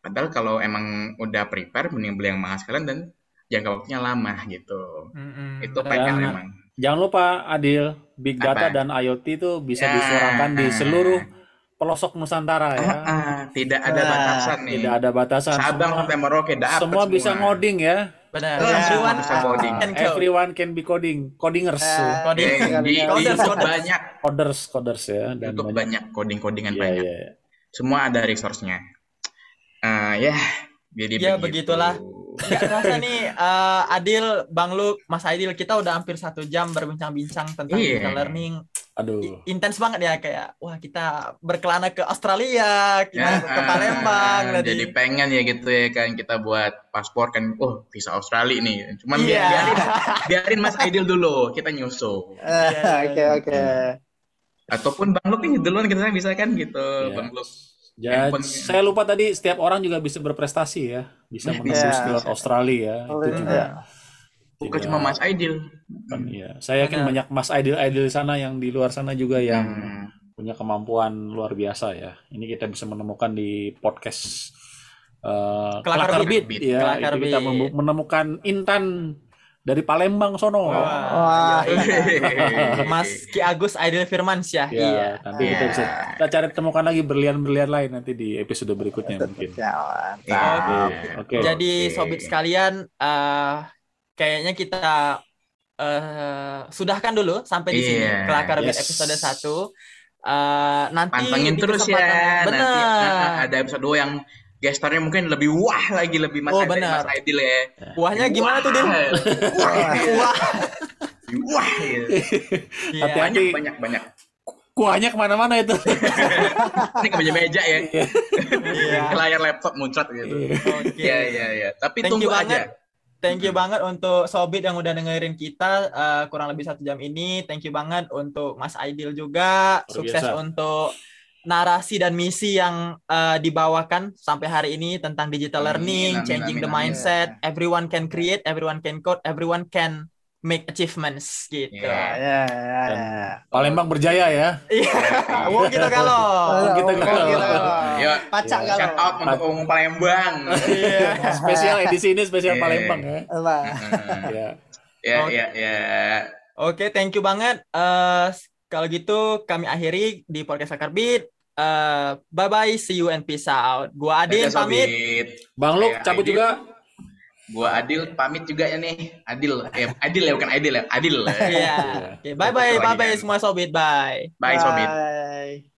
Padahal kalau emang udah prepare, mending beli yang mahal sekalian dan jangka waktunya lama gitu. Mm-hmm. Itu pengen memang. Jangan lupa Adil, big data Apa? dan IoT itu bisa ya, disuarakan di seluruh pelosok Nusantara ya. Uh, uh, tidak ada nah, batasan nih. Tidak ada batasan. Sabang sampai Merauke dapat semua. Semua bisa ngoding ya. Benar. Yeah. Everyone bisa coding. Can Everyone can be coding. Codingers. Uh, coding. Di, di YouTube banyak. Coders, coders ya. Dan YouTube banyak, coding-codingan yeah, banyak. Yeah. Semua ada resource-nya. Uh, ya, yeah. jadi ya begitu. begitulah. Gak terasa nih uh, Adil, Bang Luk, Mas Adil kita udah hampir satu jam berbincang-bincang tentang yeah. digital learning Aduh. Intens banget ya kayak wah kita berkelana ke Australia, kita ya, ke Palembang. Uh, jadi pengen ya gitu ya kan kita buat paspor kan, oh visa Australia nih. Cuman yeah. biarin, biarin Mas Aidil dulu, kita nyusul. Oke oke. Ataupun Bang Luk nih duluan kita bisa kan gitu, yeah. Bang Ya, saya lupa tadi setiap orang juga bisa berprestasi ya, bisa menembus yeah. Australia ya. itu juga. Yeah Bukan cuma Mas Aidil. Kan, iya. Saya yakin banyak Mas Aidil-Aidil sana yang di luar sana juga yang hmm. punya kemampuan luar biasa ya. Ini kita bisa menemukan di podcast uh, Kelakar Beat. ya. Kelakar itu kita menemukan Intan dari Palembang sono. Wah. iya. Mas Ki Agus Aidil Firmansyah. Ya, Iya. nanti kita Iya. bisa kita cari temukan lagi berlian-berlian lain nanti di episode berikutnya mungkin. Ya. Iya. Oke. Jadi Oke. sobat sekalian, eh kayaknya kita eh sudahkan dulu sampai di sini Iya. kelakar Yes. episode 1. Eh nanti Pantengin terus ya. Nanti Bener. ah, ada episode 2 yang gestarnya mungkin lebih wah lagi lebih Mas Oh, Aidil, benar. Mas Aidil ya. Wahnya gimana tuh, Din? Wah. Wah. Wah. gitu. Iya. Hati-hati. Banyak banyak banyak. Kuahnya ke mana-mana itu. Ini ke meja-meja ya. Iya. Ke layar laptop muncrat gitu. Oke. Iya iya iya. Tapi Thank tunggu banget. aja. Thank you banget untuk Sobit yang udah dengerin kita eh, kurang lebih satu jam ini. Thank you banget untuk Mas Aidil juga. Luar Sukses biasa. untuk narasi dan misi yang eh, dibawakan sampai hari ini tentang digital Amin, learning, amin, changing amin, the amin. mindset. Everyone can create, everyone can code, everyone can make achievements gitu. Iya. Ya, ya, ya. Palembang berjaya ya. Iya. Wow kita kalau. Oh, kita Oh, galau. kita galau. Yo, Pacak shout out untuk Umum Palembang. Iya. Spesial edisi ini spesial Iya. Palembang ya. Apa? Ya. Ya Oke. ya ya. Oke, thank you banget. Eh kalau gitu kami akhiri di podcast Akar Beat. Eh bye bye, see you and peace out. Gua Adin Dadah, pamit. Sobit. Bang Luk cabut Aidil. juga. Gua Adil pamit juga ya nih. Adil. Eh, Adil ya bukan Adil ya. Adil. Iya. Oke, bye bye, bye bye semua sobit, bye. Bye Sobit. Bye.